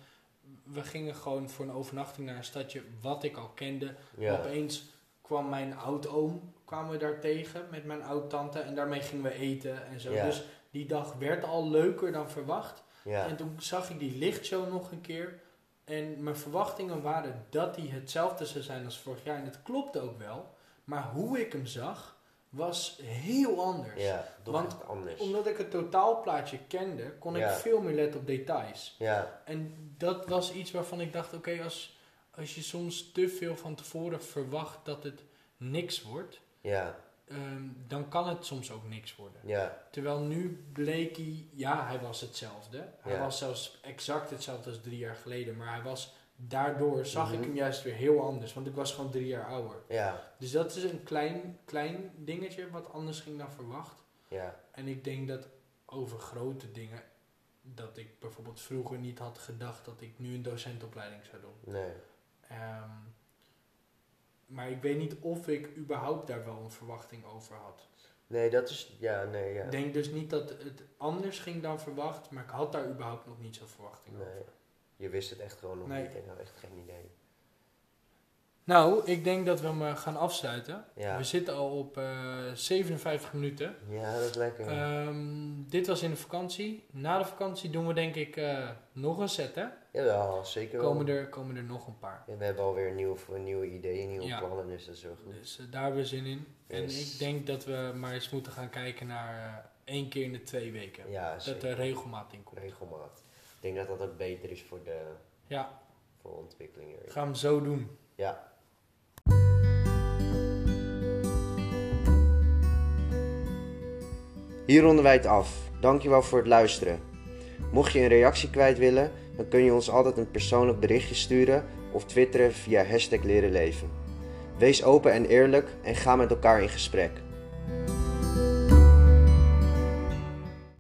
we gingen gewoon voor een overnachting naar een stadje wat ik al kende. ja. Opeens kwam mijn oud-oom, kwamen we daar tegen met mijn oud-tante. En daarmee gingen we eten en zo. Ja. Dus die dag werd al leuker dan verwacht. ja. En toen zag ik die lichtshow nog een keer. En mijn verwachtingen waren dat die hetzelfde zou zijn als vorig jaar. En het klopte ook wel. Maar hoe ik hem zag, was heel anders. Ja, Want anders. Omdat ik het totaalplaatje kende, kon Ja. ik veel meer letten op details. Ja, En dat was iets waarvan ik dacht, oké, als, als je soms te veel van tevoren verwacht dat het niks wordt, ja, ehm, dan kan het soms ook niks worden. ja, Terwijl nu bleek hij, ja, hij was hetzelfde. Hij Ja. was zelfs exact hetzelfde als drie jaar geleden. Maar hij was, daardoor zag Mhm. ik hem juist weer heel anders. Want ik was gewoon drie jaar ouder. ja, Dus dat is een klein, klein dingetje wat anders ging dan verwacht. ja, En ik denk dat over grote dingen, dat ik bijvoorbeeld vroeger niet had gedacht dat ik nu een docentopleiding zou doen. nee. Ehm, maar ik weet niet of ik überhaupt daar wel een verwachting over had. Nee, dat is, ja, nee, ja. Ik denk dus niet dat het anders ging dan verwacht, maar ik had daar überhaupt nog niet zo'n verwachting Nee. over. Je wist het echt gewoon nog Nee. niet. Ik had echt geen idee. Nou, ik denk dat we hem eh, gaan afsluiten. Ja, We zitten al op eh 57 minuten. ja dat is lekker. Ehm, dit was in de vakantie. Na de vakantie doen we denk ik eh, nog een set, hè? Jawel, zeker wel. Komen er, komen er nog een paar. Ja, we hebben alweer nieuwe, nieuwe ideeën, nieuwe Ja. plannen, dus dat is wel goed. Dus daar hebben we zin in. En ik denk dat we maar eens moeten gaan kijken naar één keer in de twee weken. Ja, dat er regelmaat in komt. Regelmaat. Ik denk dat dat ook beter is voor de, Ja, voor ontwikkeling. gaan we hem zo doen. Ja. Hier ronden wij het af. Dankjewel voor het luisteren. Mocht je een reactie kwijt willen, dan kun je ons altijd een persoonlijk berichtje sturen of twitteren via hashtag leren leven. Wees open en eerlijk en ga met elkaar in gesprek.